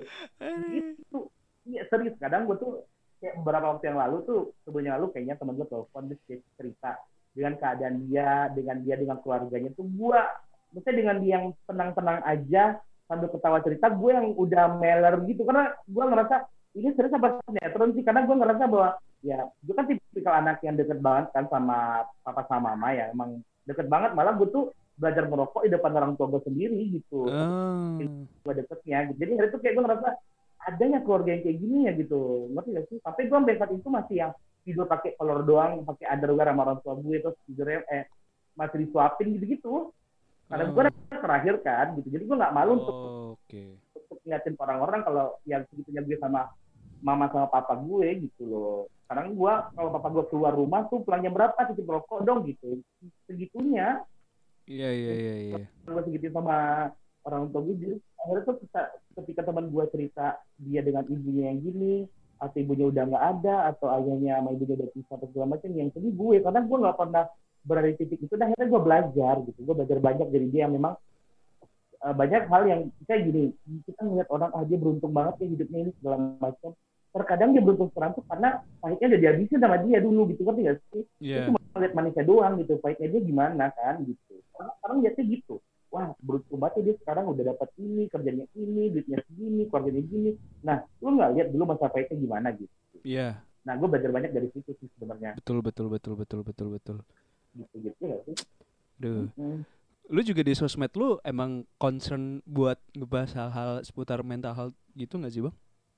Itu iya serius. Kadang gue tuh kayak beberapa waktu yang lalu tuh sebelumnya lalu kayaknya temen gue telepon terus dia cerita dengan keadaan dia dengan dia dengan keluarganya tuh gue maksudnya dengan dia yang tenang-tenang aja sambil ketawa cerita gue yang udah meler gitu karena gue ngerasa ini serius apa sinetron sih karena gue ngerasa bahwa ya gue kan tipikal anak yang deket banget kan sama papa sama mama ya emang deket banget malah gue tuh belajar merokok di depan orang tua gue sendiri gitu Ah. gue deketnya gitu. jadi hari itu kayak gue ngerasa adanya keluarga yang kayak gini ya gitu. Ngerti gak sih? Sampai gue sampai saat itu masih yang tidur pakai kolor doang pakai underwear sama orang tua gue terus tidurnya eh masih disuapin gitu gitu karena gue Oh. terakhir kan gitu. Jadi gue nggak malu untuk Oh, Oke. untuk ngeliatin orang-orang kalau yang segitunya gue sama mama sama papa gue gitu loh. Sekarang gue kalau papa gue keluar rumah tuh pulangnya berapa titip rokok dong gitu. Segitunya. Iya iya iya iya. gue segitu sama orang tua gue akhirnya tuh ketika, ketika teman gue cerita dia dengan ibunya yang gini atau ibunya udah nggak ada atau ayahnya sama ibunya udah pisah atau segala macam yang sedih gue. Karena gue nggak pernah berada di titik itu dan akhirnya gue belajar gitu. Gue belajar banyak dari dia yang memang eh, banyak hal yang kayak gini. Kita ngeliat orang ah dia beruntung banget ya hidupnya ini segala macam. Terkadang dia beruntung sekarang tuh karena pahitnya udah dihabisin sama dia dulu gitu. Kan gak sih? Iya. cuma ngeliat manisnya doang gitu. Pahitnya dia gimana kan gitu. Karena sekarang lihatnya gitu wah beruntung banget dia sekarang udah dapat ini kerjanya ini duitnya segini keluarganya gini nah lu nggak lihat dulu masa pahitnya gimana gitu Iya. nah gue belajar banyak dari situ sih sebenarnya Betul betul betul betul betul betul. gitu gitu ya sih Duh. Hmm. Lu juga di sosmed lu emang concern buat ngebahas hal-hal seputar mental health gitu nggak sih bang?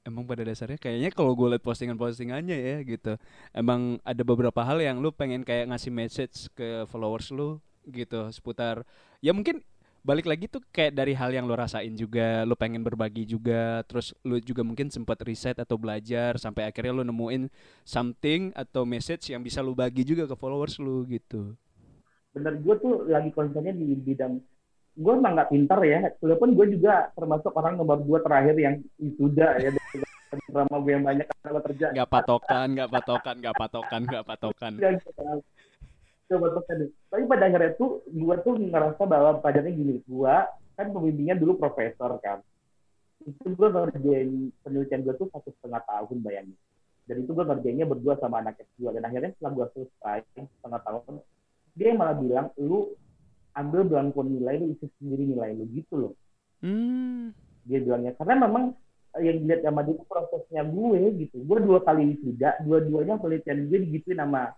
Emang pada dasarnya kayaknya kalau gue liat postingan-postingannya ya gitu, emang ada beberapa hal yang lu pengen kayak ngasih message ke followers lu gitu seputar ya mungkin balik lagi tuh kayak dari hal yang lu rasain juga, lu pengen berbagi juga, terus lu juga mungkin sempat riset atau belajar sampai akhirnya lu nemuin something atau message yang bisa lu bagi juga ke followers lu gitu. bener gue tuh lagi concernnya di bidang gue emang nggak pintar ya walaupun gue juga termasuk orang nomor dua terakhir yang wisuda ya drama gue yang banyak karena kerja. Nggak patokan nggak patokan nggak patokan nggak patokan. Dan coba tekan tapi pada akhirnya tuh gue tuh ngerasa bahwa padarnya gini. Gue kan pembimbingnya dulu profesor kan. Itu gue ngerjain penelitian gue tuh satu setengah tahun bayangin. Dan itu gue ngerjainnya berdua sama anak S2 dan akhirnya setelah gue selesai setengah tahun dia yang malah bilang lu ambil belangko nilai lu isi sendiri nilai lu gitu loh. Hmm. Dia bilangnya karena memang yang dilihat sama dia itu prosesnya gue gitu. Gue dua kali wisuda dua-duanya penelitian gue digituin sama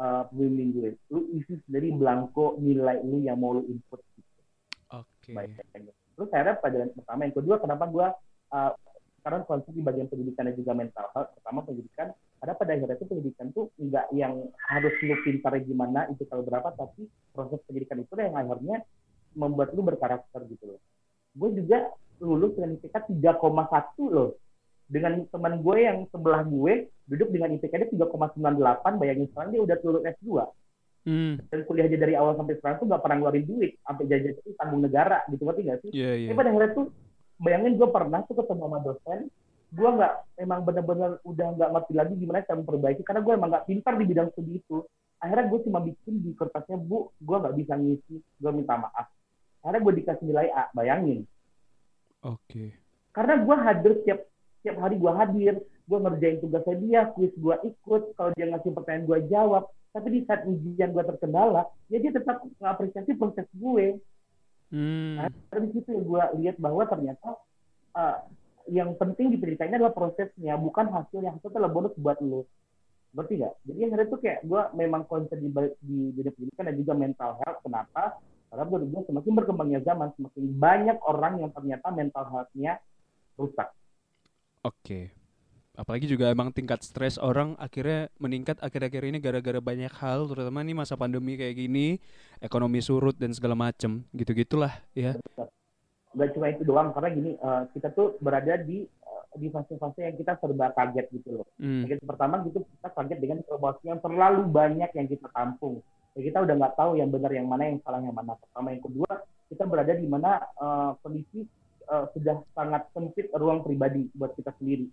pembimbing gue. Lu isi sendiri belangko nilai lu yang mau lu input. Gitu oke. Baiknya terus akhirnya pelajaran pertama. Yang kedua kenapa gue uh, sekarang konsep di bagian pendidikan dan juga mental. Health pertama pendidikan. Ada pada akhirnya itu pendidikan tuh nggak yang harus lu pintar gimana itu kalau berapa tapi proses pendidikan itu yang akhirnya membuat lu berkarakter gitu loh. Gue juga lulus dengan IPK 3,1 loh dengan teman gue yang sebelah gue duduk dengan IPK dia 3,98 bayangin sekarang dia udah lulus S2 hmm. Dan kuliah aja dari awal sampai sekarang tuh nggak pernah ngeluarin duit sampai jajan itu tanggung negara gitu. Ngerti nggak sih? Iya iya. Tapi pada akhirnya tuh bayangin gue pernah tuh ketemu sama dosen gue nggak emang bener-bener udah nggak ngerti lagi gimana cara memperbaiki karena gue emang nggak pintar di bidang studi itu. Akhirnya gue cuma bikin di kertasnya bu gue nggak bisa ngisi gue minta maaf. Akhirnya gue dikasih nilai A bayangin. Oke. Karena gue hadir setiap setiap hari gue hadir gue ngerjain tugasnya dia kuis gue ikut kalau dia ngasih pertanyaan gue jawab. Tapi di saat ujian gue terkendala ya dia tetap mengapresiasi proses gue. Hmm. Nah, dari situ gue lihat bahwa ternyata uh, yang penting di pendidikan ini adalah prosesnya, bukan hasilnya. Hasil adalah bonus buat lo. ngerti nggak? Jadi akhirnya tuh kayak gue memang konsen di di dunia pendidikan dan juga mental health. Kenapa? Karena gue semakin berkembangnya zaman semakin banyak orang yang ternyata mental health-nya rusak Oke. Apalagi juga emang tingkat stres orang akhirnya meningkat akhir-akhir ini gara-gara banyak hal, terutama nih masa pandemi kayak gini, ekonomi surut dan segala macem, gitu-gitulah ya. nggak cuma itu doang karena gini eh, kita tuh berada di eh, di fase-fase yang kita serba kaget gitu loh Hmm. Kaget pertama gitu kita kaget dengan informasi yang terlalu banyak yang kita tampung. Ya, kita udah nggak tahu yang benar yang mana yang salah yang mana. Pertama yang kedua kita berada di mana eh, kondisi eh, sudah sangat sempit ruang pribadi buat kita sendiri.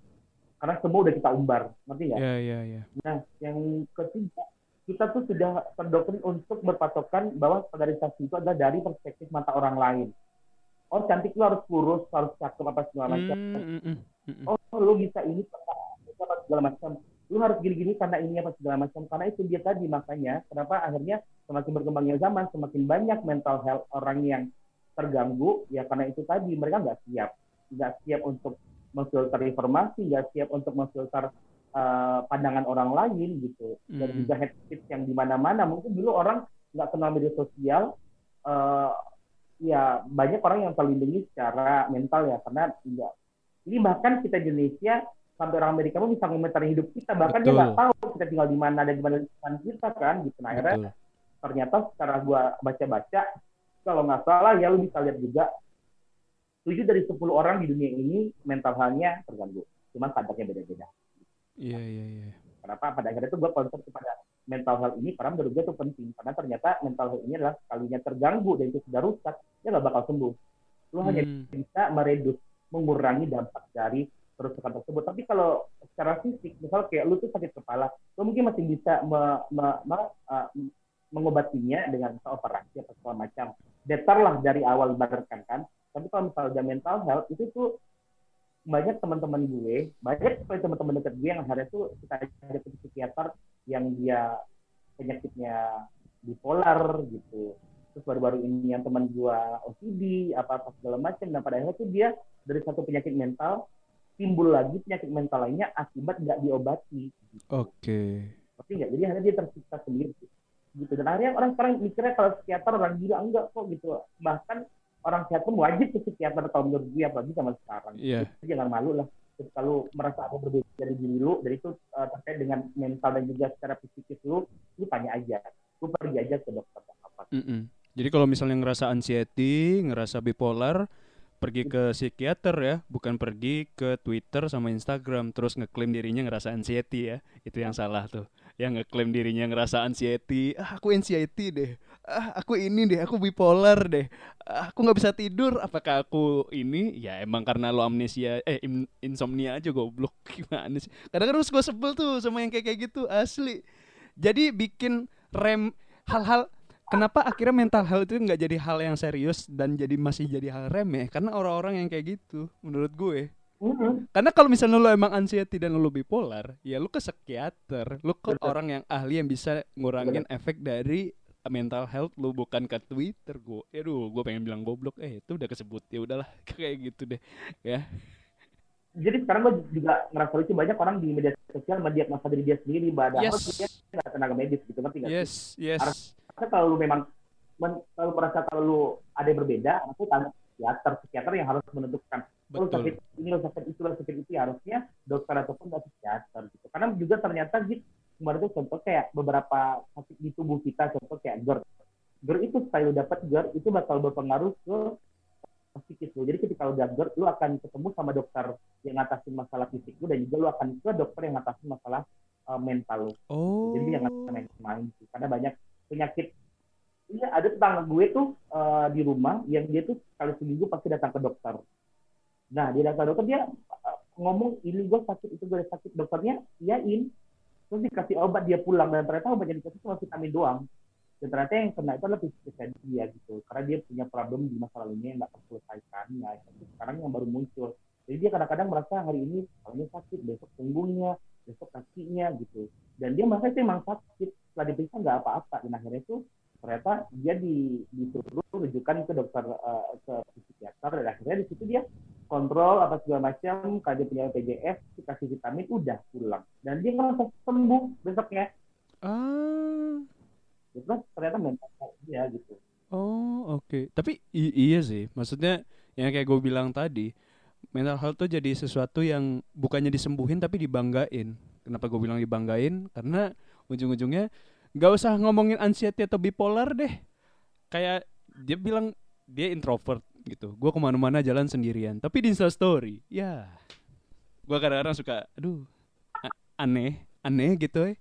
Karena semua udah kita umbar, ngerti nggak? Ya, ya, ya. Nah, yang ketiga kita tuh sudah terdoktrin untuk berpatokan bahwa standarisasi itu adalah dari perspektif mata orang lain. Oh cantik lu harus kurus, harus cakep apa segala macam hmm, hmm, hmm. oh lu bisa ini apa segala macam lu harus gini-gini karena ini apa segala macam karena itu dia tadi makanya kenapa akhirnya semakin berkembangnya zaman semakin banyak mental health orang yang terganggu ya karena itu tadi mereka nggak siap. Nggak siap untuk memfilter informasi nggak siap untuk memfilter uh, pandangan orang lain gitu. Dan Hmm. juga head speech yang di mana-mana. Mungkin dulu orang nggak kenal media sosial uh, ya banyak orang yang terlindungi secara mental ya karena nggak. Ini bahkan kita di Indonesia sampai orang Amerika pun bisa komentari hidup kita. Bahkan dia Betul. nggak tahu kita tinggal di mana dan di mana kita kan gitu. Nah akhirnya ternyata secara gua baca-baca kalau nggak salah ya lu bisa lihat juga tujuh dari 10 orang di dunia ini mental health-nya terganggu. Cuma kadarnya beda-beda. Iya, iya, iya. kenapa? Pada akhirnya itu gue concern kepada mental health ini karena menurut gue itu penting. Karena ternyata mental health ini adalah sekalinya terganggu dan itu sudah rusak dia nggak bakal sembuh. Lu hanya Hmm. bisa meredus mengurangi dampak dari kerusakan tersebut. Tapi kalau secara fisik misal kayak lu tuh sakit kepala lu mungkin masih bisa me- me- me- uh, mengobatinya dengan operasi atau segala macam better lah dari awal ibaratkan kan tapi kalau misalnya udah mental health itu tuh banyak teman-teman gue, banyak teman-teman dekat gue yang akhirnya tuh kita ada ke psikiater yang dia penyakitnya bipolar gitu. Terus baru-baru ini yang teman gue OCD, apa-apa segala macam. Dan pada akhirnya tuh dia dari satu penyakit mental timbul lagi penyakit mental lainnya akibat nggak diobati. Oke. Ngerti nggak? Jadi akhirnya dia tersiksa sendiri. Gitu. Dan akhirnya orang sekarang mikirnya kalau psikiater orang gila enggak kok gitu. Bahkan orang sehat pun wajib ke psikiater kalau menurut gue apalagi zaman sekarang. Iya. Jadi jangan malu lah Terus kalau merasa ada berbeda dari diri lu dari itu uh, terkait dengan mental dan juga secara psikis lu lu tanya aja lu pergi aja ke dokter apa Mm-mm. Jadi kalau misalnya ngerasa anxiety, ngerasa bipolar, pergi ke psikiater ya, bukan pergi ke Twitter sama Instagram terus ngeklaim dirinya ngerasa anxiety ya. Itu yang salah tuh. Yang ngeklaim dirinya ngerasa anxiety, ah aku anxiety deh. Ah aku ini deh, aku bipolar deh. Ah, aku nggak bisa tidur. Apakah aku ini? Ya emang karena lo amnesia eh in- insomnia aja goblok. Gimana sih? Kadang-kadang gue sebel tuh sama yang kayak kayak gitu asli. Jadi bikin rem hal-hal kenapa akhirnya mental health itu nggak jadi hal yang serius dan jadi masih jadi hal remeh? Karena orang-orang yang kayak gitu menurut gue. Karena kalau misalnya lo emang anxiety dan lo bipolar ya lo ke psikiater. Lo ke Betul. orang yang ahli yang bisa ngurangin efek dari mental health lo bukan ke Twitter. Gue aduh gue pengen bilang goblok. Eh itu udah kesebut ya udahlah kayak gitu deh ya. Jadi sekarang gue juga ngerasa lucu banyak orang di media sosial mendiagnosa diri dia sendiri. Padahal yes. dia nggak tenaga medis gitu nggak sih? yes yes Karena kalau lu memang men- kalau merasa kalau lu ada yang berbeda aku tanya psikiater psikiater yang harus menentukan lu betul. sakit ini lu sakit itu lu sakit itu ya harusnya dokter ataupun nggak psikiater gitu. Karena juga ternyata gitu kemarin tuh contoh kayak beberapa sakit di tubuh kita contoh kayak GERD. GERD itu setelah lu dapat GERD itu bakal berpengaruh ke psikis lu. Jadi ketika lu udah GERD lu akan ketemu sama dokter yang ngatasin masalah fisik lu dan juga lu akan ke dokter yang ngatasin masalah uh, mental lu. Oh. jadi jangan main-main sih karena banyak penyakit. Iya ada tetangga gue tuh eh, di rumah yang dia tuh sekali seminggu pasti datang ke dokter. Nah dia datang ke dokter dia eh, ngomong ini gue sakit itu gue sakit. Dokternya iyain. Terus dikasih obat dia pulang. Dan ternyata obat yang dikasih cuma vitamin doang. Dan ternyata yang kena itu adalah fisiknya dia gitu. Karena dia punya problem di masa lalunya yang nggak terselesaikan. Nah itu sekarang yang baru muncul. Jadi dia kadang-kadang merasa hari ini kepalanya sakit besok punggungnya besok kakinya gitu. Dan dia merasa itu emang sakit. Setelah diperiksa nggak apa-apa. Dan akhirnya itu ternyata dia di, disuruh rujukan ke dokter eh, ke psikiater. Dan akhirnya di situ dia kontrol apa segala macam. Kalau dia punya PJS dikasih vitamin udah pulang. Dan dia ngerasa sembuh besoknya. Ah. itu ternyata mental dia gitu. Oh, oke. Tapi i- iya sih. Maksudnya yang kayak gue bilang tadi, mental health tuh jadi sesuatu yang bukannya disembuhin tapi dibanggain. Kenapa gue bilang dibanggain? Karena ujung-ujungnya nggak usah ngomongin anxiety atau bipolar deh. Kayak dia bilang dia introvert gitu. Gue ke mana-mana jalan sendirian. Tapi di Insta Story, ya. Gue kadang-kadang suka, aduh, aneh, aneh gitu eh.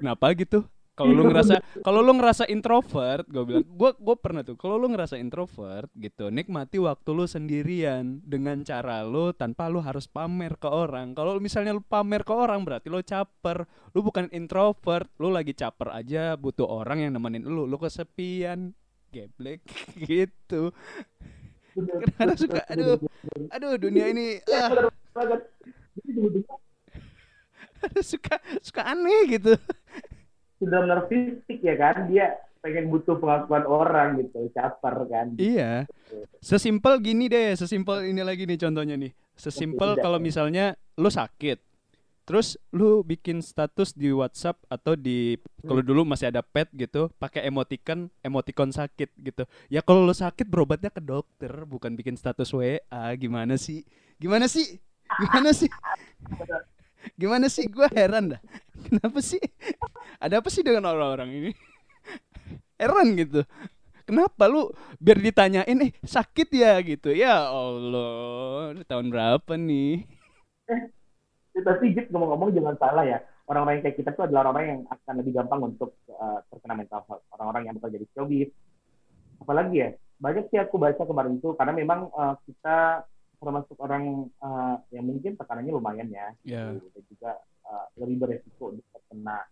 Kenapa gitu? Kalau lu ngerasa kalau lu ngerasa introvert, gue bilang, gua gua pernah tuh. Kalau lu ngerasa introvert gitu, nikmati waktu lu sendirian dengan cara lu tanpa lu harus pamer ke orang. Kalau misalnya lu pamer ke orang berarti lu caper. Lu bukan introvert, lu lagi caper aja butuh orang yang nemenin lu. Lu kesepian, geblek gitu. Kadang-kadang suka, aduh, aduh dunia ini ah, sebetulnya aduh, suka suka aneh gitu. Sudah narsistik ya kan dia pengen butuh pengakuan orang gitu caper kan Iya. Sesimpel gini deh, sesimpel ini lagi nih contohnya nih. Sesimpel kalau misalnya lu sakit. Terus lu bikin status di WhatsApp atau di kalau dulu masih ada pet gitu, pakai emoticon, emoticon sakit gitu. Ya kalau lu sakit berobatnya ke dokter, bukan bikin status WA. Gimana sih? Gimana sih? Gimana sih? Gimana sih? Gua heran dah. Kenapa sih? Ada apa sih dengan orang-orang ini? Heran gitu. Kenapa lu biar ditanyain eh sakit ya gitu. Ya Allah, tahun berapa nih? tapi Jip ngomong-ngomong jangan salah ya orang-orang kayak kita tuh adalah orang yang akan lebih gampang untuk uh, terkena mental health orang-orang yang bekerja di showbiz apalagi ya banyak sih aku baca kemarin itu karena memang uh, kita termasuk orang uh, yang mungkin tekanannya lumayan ya gitu. dan juga uh, lebih beresiko untuk terkena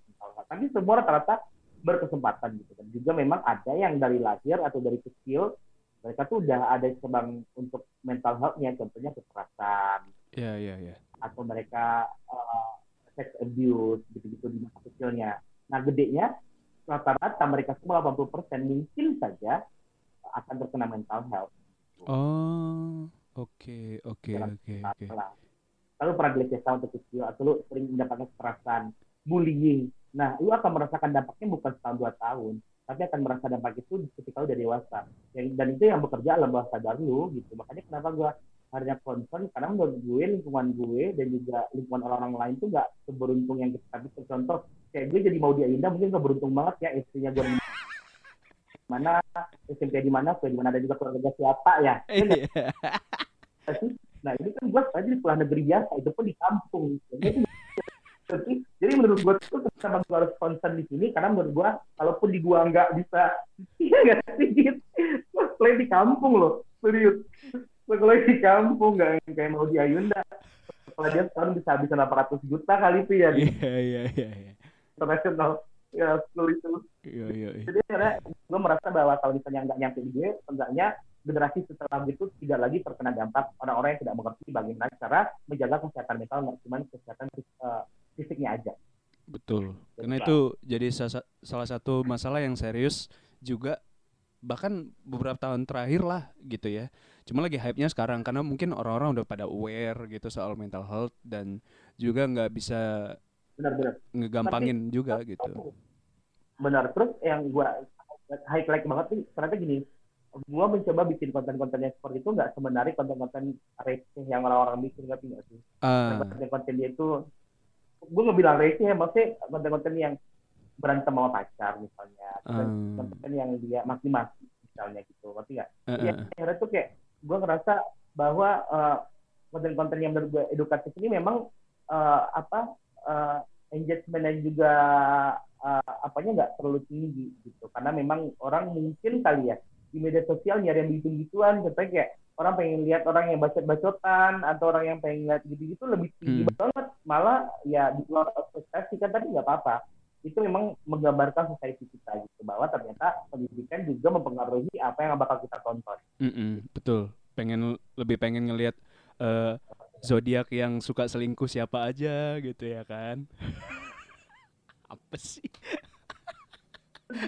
tapi semua rata-rata berkesempatan gitu dan juga memang ada yang dari lahir atau dari kecil mereka tuh udah ada cabang untuk mental health-nya contohnya kekerasan Ya, ya, ya. atau mereka uh, sex abuse gitu-gitu di masa kecilnya. Nah, gedenya rata-rata mereka semua 80% mungkin saja akan terkena mental health. Oh, oke, oke, oke, oke. Lalu pernah dilecehkan untuk kecil atau lu sering mendapatkan kekerasan, bullying. Nah, lu akan merasakan dampaknya bukan setahun dua tahun, tapi akan merasa dampak itu ketika lu udah dewasa. Yang, dan itu yang bekerja alam bawah sadar lu gitu. Makanya kenapa gua harinya concern karena menurut gue lingkungan gue dan juga lingkungan orang-orang lain tuh gak seberuntung yang kita tapi contoh kayak gue jadi mau dia Indah mungkin gak beruntung banget ya istrinya gue mana SMP di mana gue di mana ada juga keluarga siapa ya Iya. sih? Nah ini kan gue sekarang di sekolah negeri biasa, itu pun di kampung. Jadi, jadi, jadi menurut gue tuh kenapa gue harus concern di sini? Karena menurut gue, kalaupun di gua nggak bisa, iya nggak sih? Gitu. Sekolah di kampung loh, serius. Sekolah di kampung, nggak yang kayak mau di Ayunda. Sekolah dia setahun bisa habis 800 juta kali itu ya di Iya, iya, iya, iya. internasional ya school itu. Iya, iya, iya. Jadi karena gue merasa bahwa kalau misalnya nggak nyampe di gue, enggaknya generasi setelah itu tidak lagi terkena dampak orang-orang yang tidak mengerti bagaimana cara menjaga kesehatan mental, nggak cuma kesehatan eh, fisiknya aja. Betul. Karena itu jadi sa- salah satu masalah yang serius juga bahkan beberapa tahun terakhir lah gitu ya. Cuma lagi hype-nya sekarang karena mungkin orang-orang udah pada aware gitu soal mental health dan juga nggak bisa Benar-benar. ngegampangin juga gitu. Benar. Terus yang gue highlight banget nih, ternyata gini, gue mencoba bikin konten-konten yang seperti itu nggak sebenarnya konten-konten receh yang orang-orang bikin nggak sih? Ah, konten-konten dia itu gue nggak bilang receh ya maksudnya konten-konten yang berantem sama pacar misalnya Hmm. konten yang dia maki-maki misalnya gitu ngerti nggak eh, ya eh, akhirnya tuh kayak gue ngerasa bahwa eh, konten-konten yang menurut gue edukatif ini memang eh, apa eh, engagementnya juga eh, apanya nggak terlalu tinggi gitu karena memang orang mungkin kali ya di media sosial nyari yang gitu-gituan contohnya kayak orang pengen lihat orang yang bacot-bacotan atau orang yang pengen lihat gitu-gitu lebih tinggi Hmm. banget malah ya di luar ekspektasi kan tapi nggak apa-apa itu memang menggambarkan society kita gitu bahwa ternyata pendidikan juga mempengaruhi apa yang bakal kita tonton mm-mm, betul. Pengen lebih pengen ngelihat eh, zodiak yang suka selingkuh siapa aja gitu ya kan. Apa sih?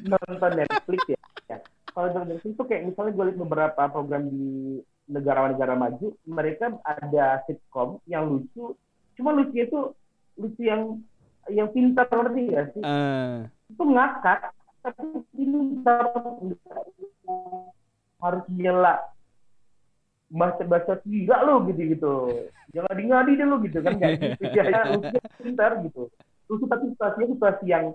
nonton Netflix ya. ya. Kalau Netflix itu kayak misalnya gue lihat beberapa program di negara-negara maju mereka ada sitkom yang lucu cuma lucunya itu lucu yang yang pintar ngerti gak sih? Eh, itu ngakak tapi pintar. Harus nyela. Baca-baca gila lo gitu gitu. Jangan ngadi deh lo gitu kan kayak ya, ya lucu pintar gitu. Lucu tapi situasinya situasi yang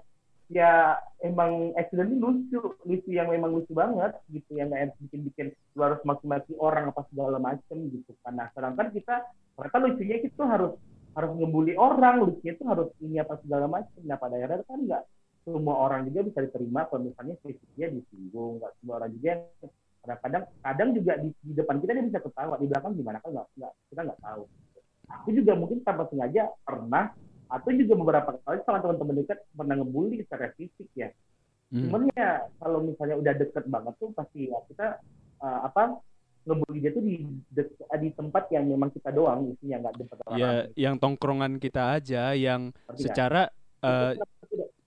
ya emang accidentally lucu lucu yang memang lucu banget gitu yang nggak bikin bikin lu harus maki-maki orang apa segala macem gitu. Karena sedangkan kita mereka lucunya itu harus harus ngebully orang lucunya itu harus ini apa segala macem. Nah pada akhirnya kan nggak semua orang juga bisa diterima kalau misalnya fisiknya disinggung nggak semua orang juga yang kadang-kadang kadang juga di, di depan kita dia bisa ketawa di belakang gimana kan nggak nggak kita nggak tahu. Aku juga mungkin tanpa sengaja pernah atau juga beberapa kali sama teman-teman dekat pernah ngebully secara fisik ya hmm. cuman ya kalau misalnya udah deket banget tuh pasti ya kita uh, apa ngebully dia tuh di dek- di tempat yang memang kita doang isinya nggak di tempat orang ya lain. yang tongkrongan kita aja yang Ngerti nggak? secara eh,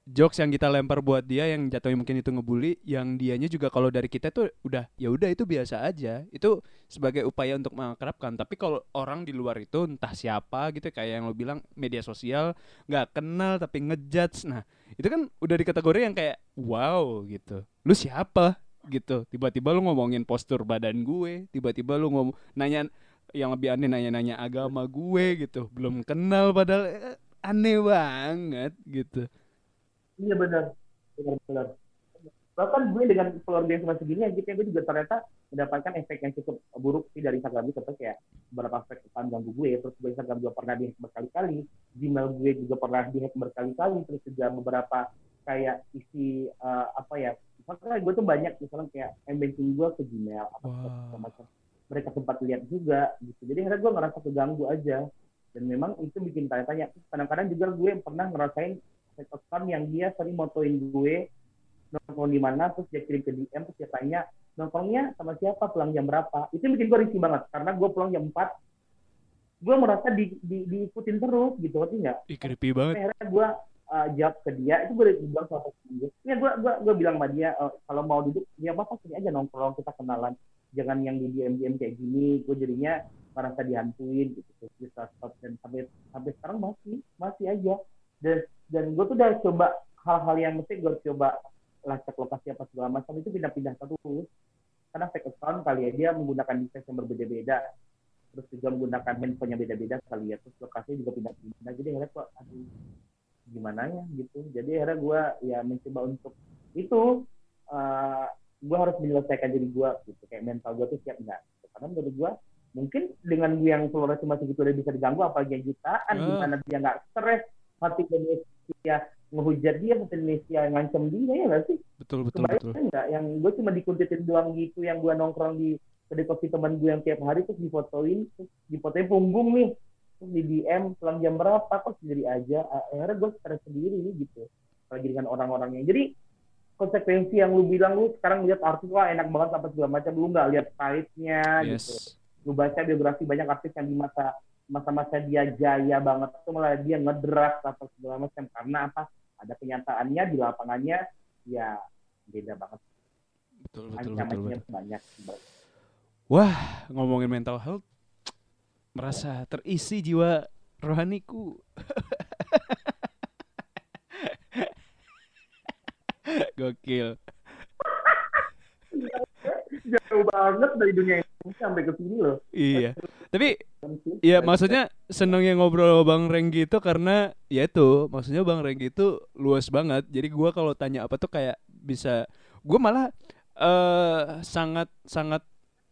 jokes yang kita lempar buat dia yang jatuhnya mungkin itu ngebully yang dianya juga kalau dari kita tuh udah ya udah itu biasa aja. Itu sebagai upaya untuk mengakrabkan. Tapi kalau orang di luar itu entah siapa gitu kayak yang lo bilang media sosial nggak kenal tapi ngejudge. Nah itu kan udah di kategori yang kayak wow gitu. Lu siapa? gitu. Tiba-tiba lu ngomongin postur badan gue tiba-tiba lu ngomong nanya yang lebih aneh nanya-nanya agama gue gitu. Belum kenal padahal eh, aneh banget gitu Iya benar, benar-benar. Bahkan gue dengan keluarga yang cuma segini aja, kayak gue juga ternyata mendapatkan efek yang cukup buruk sih dari Instagram itu, seperti kayak beberapa efek depan ganggu gue, terus gue Instagram juga pernah dihack berkali-kali, Gmail gue juga pernah dihack berkali-kali, terus juga beberapa kayak isi eh, apa ya, misalnya gue tuh banyak misalnya kayak banking gue ke Gmail, apa segala macam. Mereka sempat lihat juga, gitu. Jadi akhirnya gue ngerasa keganggu aja. Dan memang itu bikin tanya-tanya. Kadang-kadang juga gue pernah ngerasain account yang dia sering motoin gue nongkrong di mana terus dia kirim ke DM terus dia tanya nongkrongnya sama siapa? Pulang jam berapa? Itu bikin gue risih banget karena gue pulang jam 4 gue merasa di, di, diikutin terus gitu ngerti nggak? Ih, creepy banget. Akhirnya gue uh, jawab ke dia itu gue bilang sama gue ya gue gue gue bilang sama dia uh, kalau mau duduk ya apa sini aja nongkrong kita kenalan. Jangan yang di DM DM kayak gini gue jadinya merasa dihantuin gitu. Terus dan sampai sampai sekarang masih masih aja. Dan dan gue tuh udah coba hal-hal yang mesti gue coba lacak lokasi apa segala macam itu pindah-pindah terus. Karena fake account kali ya dia menggunakan device yang berbeda-beda. Terus juga menggunakan handphone yang beda-beda kali ya terus lokasinya juga pindah-pindah. Jadi akhirnya kok aduh gimana ya? Gitu. Jadi akhirnya gue ya mencoba untuk itu uh, gue harus menyelesaikan diri gue gitu. Kayak mental gue tuh siap nggak gitu. karena menurut gue mungkin dengan gue yang keluar cuma segitu udah bisa diganggu apalagi yang jutaan Ah. gimana dia nggak stres hati Indonesia ngehujat dia hati Indonesia ngancem dia ya nggak sih? Betul betul betul. kebayang nggak yang gue cuma dikuntitin doang gitu yang gue nongkrong di kedai kopi teman gue yang tiap hari terus difotoin terus difotoin punggung nih terus di DM pulang jam berapa? Kok sendiri aja. Akhirnya gue stres sendiri gitu. Lagi dengan orang-orangnya. Jadi konsekuensi yang lu bilang lu sekarang lihat artis wah enak banget apa segala macam lu nggak lihat pahitnya gitu. Yes. Lu baca biografi banyak artis yang di masa masa-masa dia jaya banget itu malah dia ngedrak atau segala macam. Karena apa? Ada kenyataannya di lapangannya ya beda banget. Betul betul betul, betul. banyak. Wah ngomongin mental health merasa terisi jiwa rohaniku. Gokil. Jauh banget dari dunia ini sampai ke sini loh. Iya. Tapi Ya maksudnya senengnya ngobrol sama Bang Renggi itu karena ya itu maksudnya Bang Renggi itu luas banget. Jadi gua kalau tanya apa tuh kayak bisa gua malah eh sangat sangat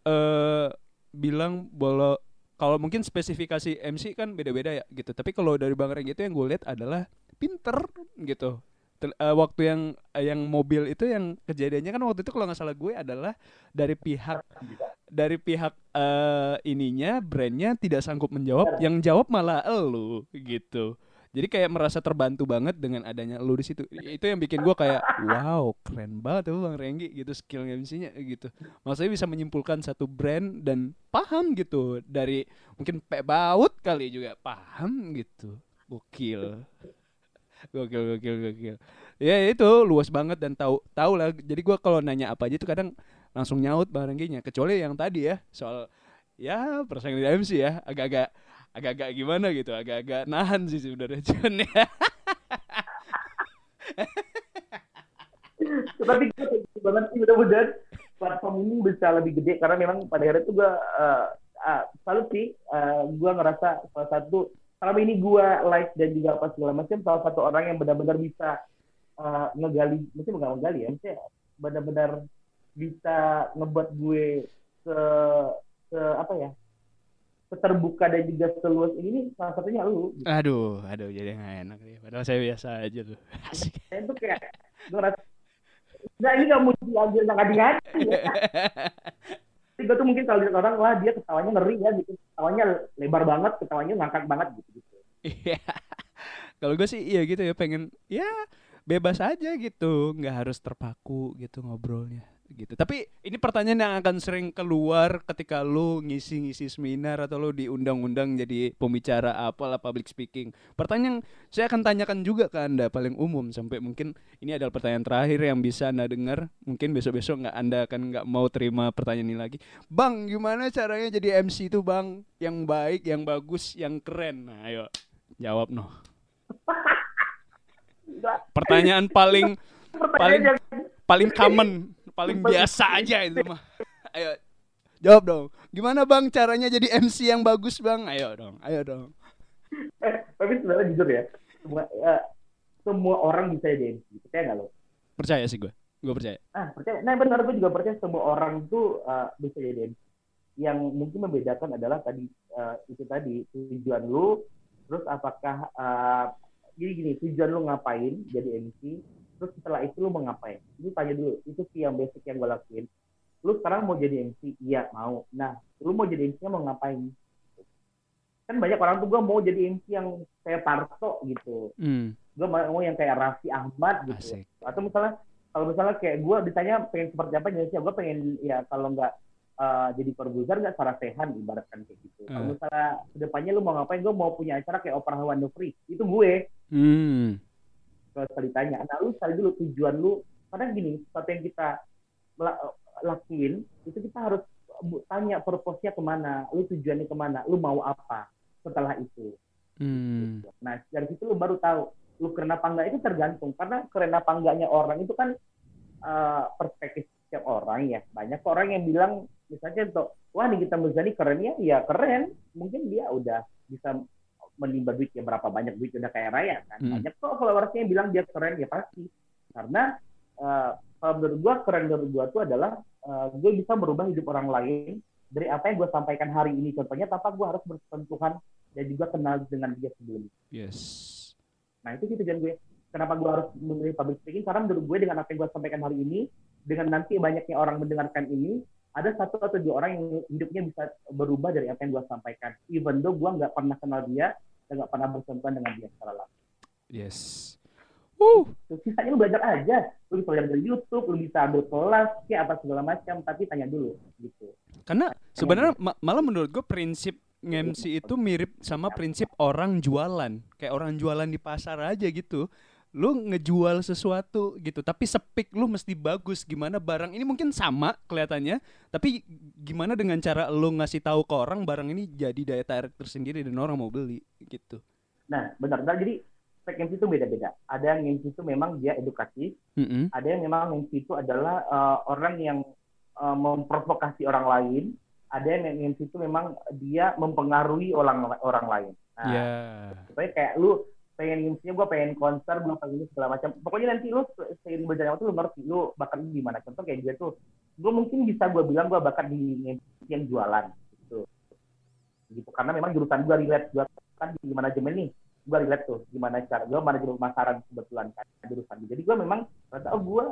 eh bilang bahwa kalau mungkin spesifikasi MC kan beda-beda ya gitu. Tapi kalau dari Bang Renggi itu yang gue lihat adalah pinter gitu. Tel- eh, waktu yang eh, yang mobil itu yang kejadiannya kan waktu itu kalau nggak salah gue adalah dari pihak dari pihak eh, ininya brandnya tidak sanggup menjawab yang jawab malah elu gitu. Jadi kayak merasa terbantu banget dengan adanya lu di situ. Itu yang bikin gua kayak wow keren banget tuh bang Renggi gitu skill MC-nya gitu. Maksudnya bisa menyimpulkan satu brand dan paham gitu dari mungkin Pak Baut kali juga paham gitu. Gokil. Gokil gokil gokil. Ya itu luas banget dan tahu tahu lah. Jadi gua kalau nanya apa aja tuh kadang langsung nyaut bang Rengginya kecuali yang tadi ya soal ya persaingan di MC ya agak-agak agak-agak gimana gitu agak-agak nahan sih sebenarnya John ya. Tapi gue setuju banget sih mudah-mudahan platform ini bisa lebih gede karena memang pada akhirnya tuh gue uh, uh, salut sih uh, gue ngerasa salah satu selama ini gue live dan juga apa segala macam salah satu orang yang benar-benar bisa uh, ngegali mungkin nggak ngegali ya maksudnya benar-benar bisa ngebuat gue se, se apa ya terbuka dan juga seluas ini salah satunya lu. Gitu. Aduh, aduh jadi nggak enak ya. Padahal saya biasa aja tuh. Asik. Saya tuh kayak gue ngerasa Nah ini gak mau diambil yang ngadi-ngadi ya. Gue tuh mungkin kalau lihat orang, wah dia ketawanya ngeri ya gitu. Ketawanya lebar banget, ketawanya ngangkat banget gitu. gitu. Iya. kalau gue sih iya gitu ya pengen ya bebas aja gitu, nggak harus terpaku gitu ngobrolnya gitu. Tapi ini pertanyaan yang akan sering keluar ketika lu ngisi-ngisi seminar atau lu diundang-undang jadi pembicara apalah public speaking. Pertanyaan saya akan tanyakan juga ke Anda paling umum sampai mungkin ini adalah pertanyaan terakhir yang bisa Anda dengar. Mungkin besok-besok nggak Anda akan nggak mau terima pertanyaan ini lagi. Bang, gimana caranya jadi MC itu, Bang? Yang baik, yang bagus, yang keren. Nah, ayo jawab noh. Pertanyaan paling paling paling common paling biasa aja itu mah. Ayo jawab dong. Gimana bang caranya jadi MC yang bagus bang? Ayo dong, ayo dong. Eh, tapi sebenarnya jujur ya, semua ya, semua orang bisa jadi MC. Percaya nggak lo? Percaya sih gue. Gue percaya. Ah, percaya. Nah benar gue juga percaya semua orang tuh uh, bisa jadi MC. Yang mungkin membedakan adalah tadi uh, itu tadi tujuan lu, terus apakah uh, gini gini tujuan lu ngapain jadi MC, terus setelah itu lu mau ngapain lu tanya dulu itu sih yang basic yang gue lakuin lu sekarang mau jadi MC iya mau nah lu mau jadi MC mau ngapain kan banyak orang tuh gue mau jadi MC yang kayak Parto gitu hmm. gue mau yang kayak Raffi Ahmad gitu Asik. atau misalnya kalau misalnya kayak gue ditanya pengen seperti apa jadi gue pengen ya kalau nggak uh, jadi perbuzer nggak Sarah Sehan ibaratkan kayak gitu. Hmm. Kalau misalnya ke depannya lu mau ngapain, gue mau punya acara kayak Oprah Winfrey, itu gue. Hmm kalau sekali tanya nah lu cari dulu tujuan lu. Karena gini sesuatu yang kita lakuin itu kita harus tanya purpose-nya ke mana lu tujuannya ke mana lu mau apa setelah itu. Hmm. nah dari situ lu baru tahu lu keren apa enggak itu tergantung. Karena keren apa enggaknya orang itu kan uh, perspektif setiap orang ya. Banyak orang yang bilang misalnya untuk wah nih kita Muzani keren ya? Ya keren. Mungkin dia udah bisa menimba duit ya berapa banyak duit udah kayak raya kan hmm. banyak kok followersnya yang bilang dia keren ya pasti karena uh, kalau menurut gua keren menurut gua tuh adalah uh, gue bisa merubah hidup orang lain dari apa yang gue sampaikan hari ini contohnya tanpa gue harus bersentuhan dan juga kenal dengan dia sebelumnya. Yes. Nah itu sih tujuan gue. Kenapa gue harus memilih public speaking? Karena menurut gue dengan apa yang gue sampaikan hari ini, dengan nanti banyaknya orang mendengarkan ini, ada satu atau dua orang yang hidupnya bisa berubah dari apa yang gue sampaikan. Even though gue nggak pernah kenal dia, dan nggak pernah bersentuhan dengan dia secara langsung. Yes. Uh. Sisanya lu belajar aja. Lu bisa belajar dari YouTube, lu bisa ambil kelas, kayak apa segala macam, tapi tanya dulu gitu. Karena sebenarnya ma malah menurut gue prinsip MC itu mirip sama prinsip orang jualan. Kayak orang jualan di pasar aja gitu lu ngejual sesuatu gitu tapi sepik lu mesti bagus. Gimana barang ini mungkin sama kelihatannya tapi gimana dengan cara lu ngasih tahu ke orang barang ini jadi daya tarik tersendiri dan orang mau beli gitu. Nah benar. Benar jadi spek MC itu beda-beda. Ada yang MC itu memang dia edukatif mm -hmm. ada yang memang MC itu adalah uh, orang yang uh, memprovokasi orang lain ada yang MC itu memang dia mempengaruhi orang orang lain. Nah yeah. supaya kayak lu pengen intinya gue pengen konser gue pengen ini segala macam. Pokoknya nanti lu seiring berjalan waktu lu ngerti lu bakat di mana contoh kayak gue tuh gue mungkin bisa gue bilang gue bakat di yang jualan gitu. Gitu karena memang jurusan gue relate. Gue kan di manajemen nih gue relate tuh gimana cara gue manajemen pemasaran kebetulan kan jurusan jadi gue memang ternyata oh gue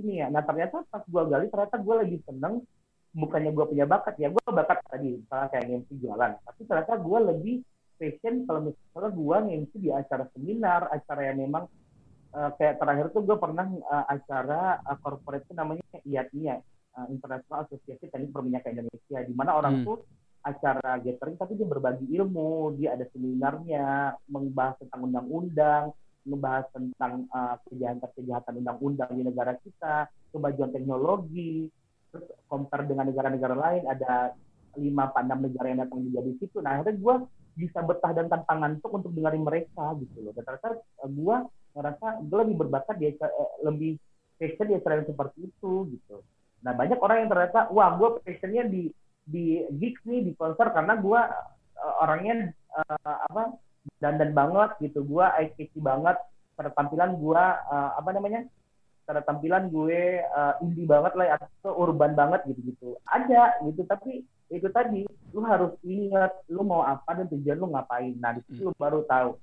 ini ya. Nah ternyata pas gue gali ternyata gue lagi seneng bukannya gue punya bakat ya gue bakat tadi misalnya kayak MC jualan. Tapi ternyata gue lebih passion kalau misalnya gue ngisi di acara seminar, acara yang memang uh, kayak terakhir tuh gue pernah uh, acara uh, corporate itu namanya IATIA, uh, International Association Teknik Perminyakan Indonesia, di mana orang hmm. tuh acara gathering tapi dia berbagi ilmu, dia ada seminarnya, membahas tentang undang-undang, membahas tentang uh, kejahatan-kejahatan undang-undang di negara kita, kemajuan teknologi, terus compare dengan negara-negara lain ada lima enam negara yang datang juga di situ. Nah akhirnya gue bisa betah dan tanpa ngantuk untuk dengerin mereka gitu loh. Dan ternyata gue ngerasa gue lebih berbakat di acara- eh, lebih passion di acara seperti itu gitu. Nah banyak orang yang ternyata wah gue passionnya di di gigs nih di konser karena gue eh, orangnya eh, apa dandan banget gitu. Gue eye banget. Tampilan gue eh, apa namanya pada tampilan gue eh, indie banget lah atau urban banget gitu-gitu. Ada gitu tapi itu tadi lu harus ingat lu mau apa dan tujuan lu ngapain. Nah di situ lu baru tahu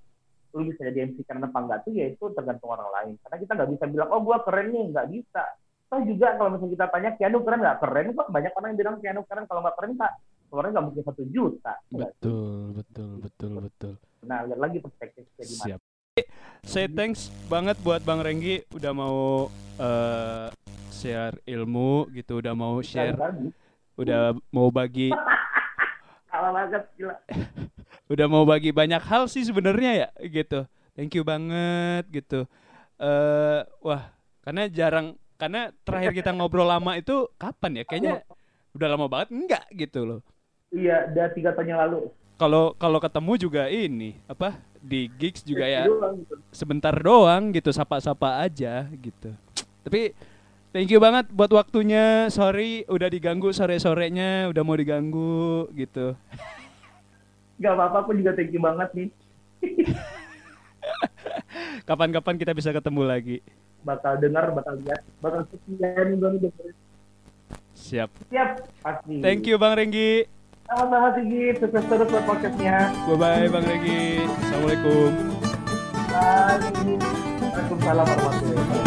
lu bisa jadi MC karena apa enggak tuh ya itu tergantung orang lain. Karena kita nggak bisa bilang oh gua keren nih. Nggak bisa. Toh juga kalau misalnya kita tanya Keanu keren nggak keren kok. Banyak orang yang bilang Keanu keren. Kalau nggak keren tak keluarnya nggak mungkin satu juta? Betul, betul, betul, betul. nah lihat lagi perspektifnya di mana. Siap. Say thanks banget buat Bang Renggi udah mau eh, share ilmu gitu, udah mau share, udah mau bagi, kalah banget gila udah mau bagi banyak hal sih sebenarnya ya gitu. Thank you banget gitu. eh wah, karena jarang karena terakhir kita ngobrol lama itu kapan ya? Kayaknya udah lama banget enggak gitu loh. iya udah tiga tahun yang lalu Kalau kalau ketemu juga ini apa di gigs juga ya gitu. sebentar doang gitu sapa-sapa aja gitu tapi thank you banget buat waktunya sorry udah diganggu sore-sorenya udah mau diganggu gitu Gak apa-apa, aku juga thank you banget nih. kapan-kapan kita bisa ketemu lagi Bakal dengar, bakal lihat, bakal sekian gue nih dengerin. siap Siap, pasti. thank you bang Renggi Sama-sama Sigit, sukses terus buat podcastnya. bye bye bang Renggi assalamualaikum Bye. Waalaikumsalam warahmatullahi wabarakatuh.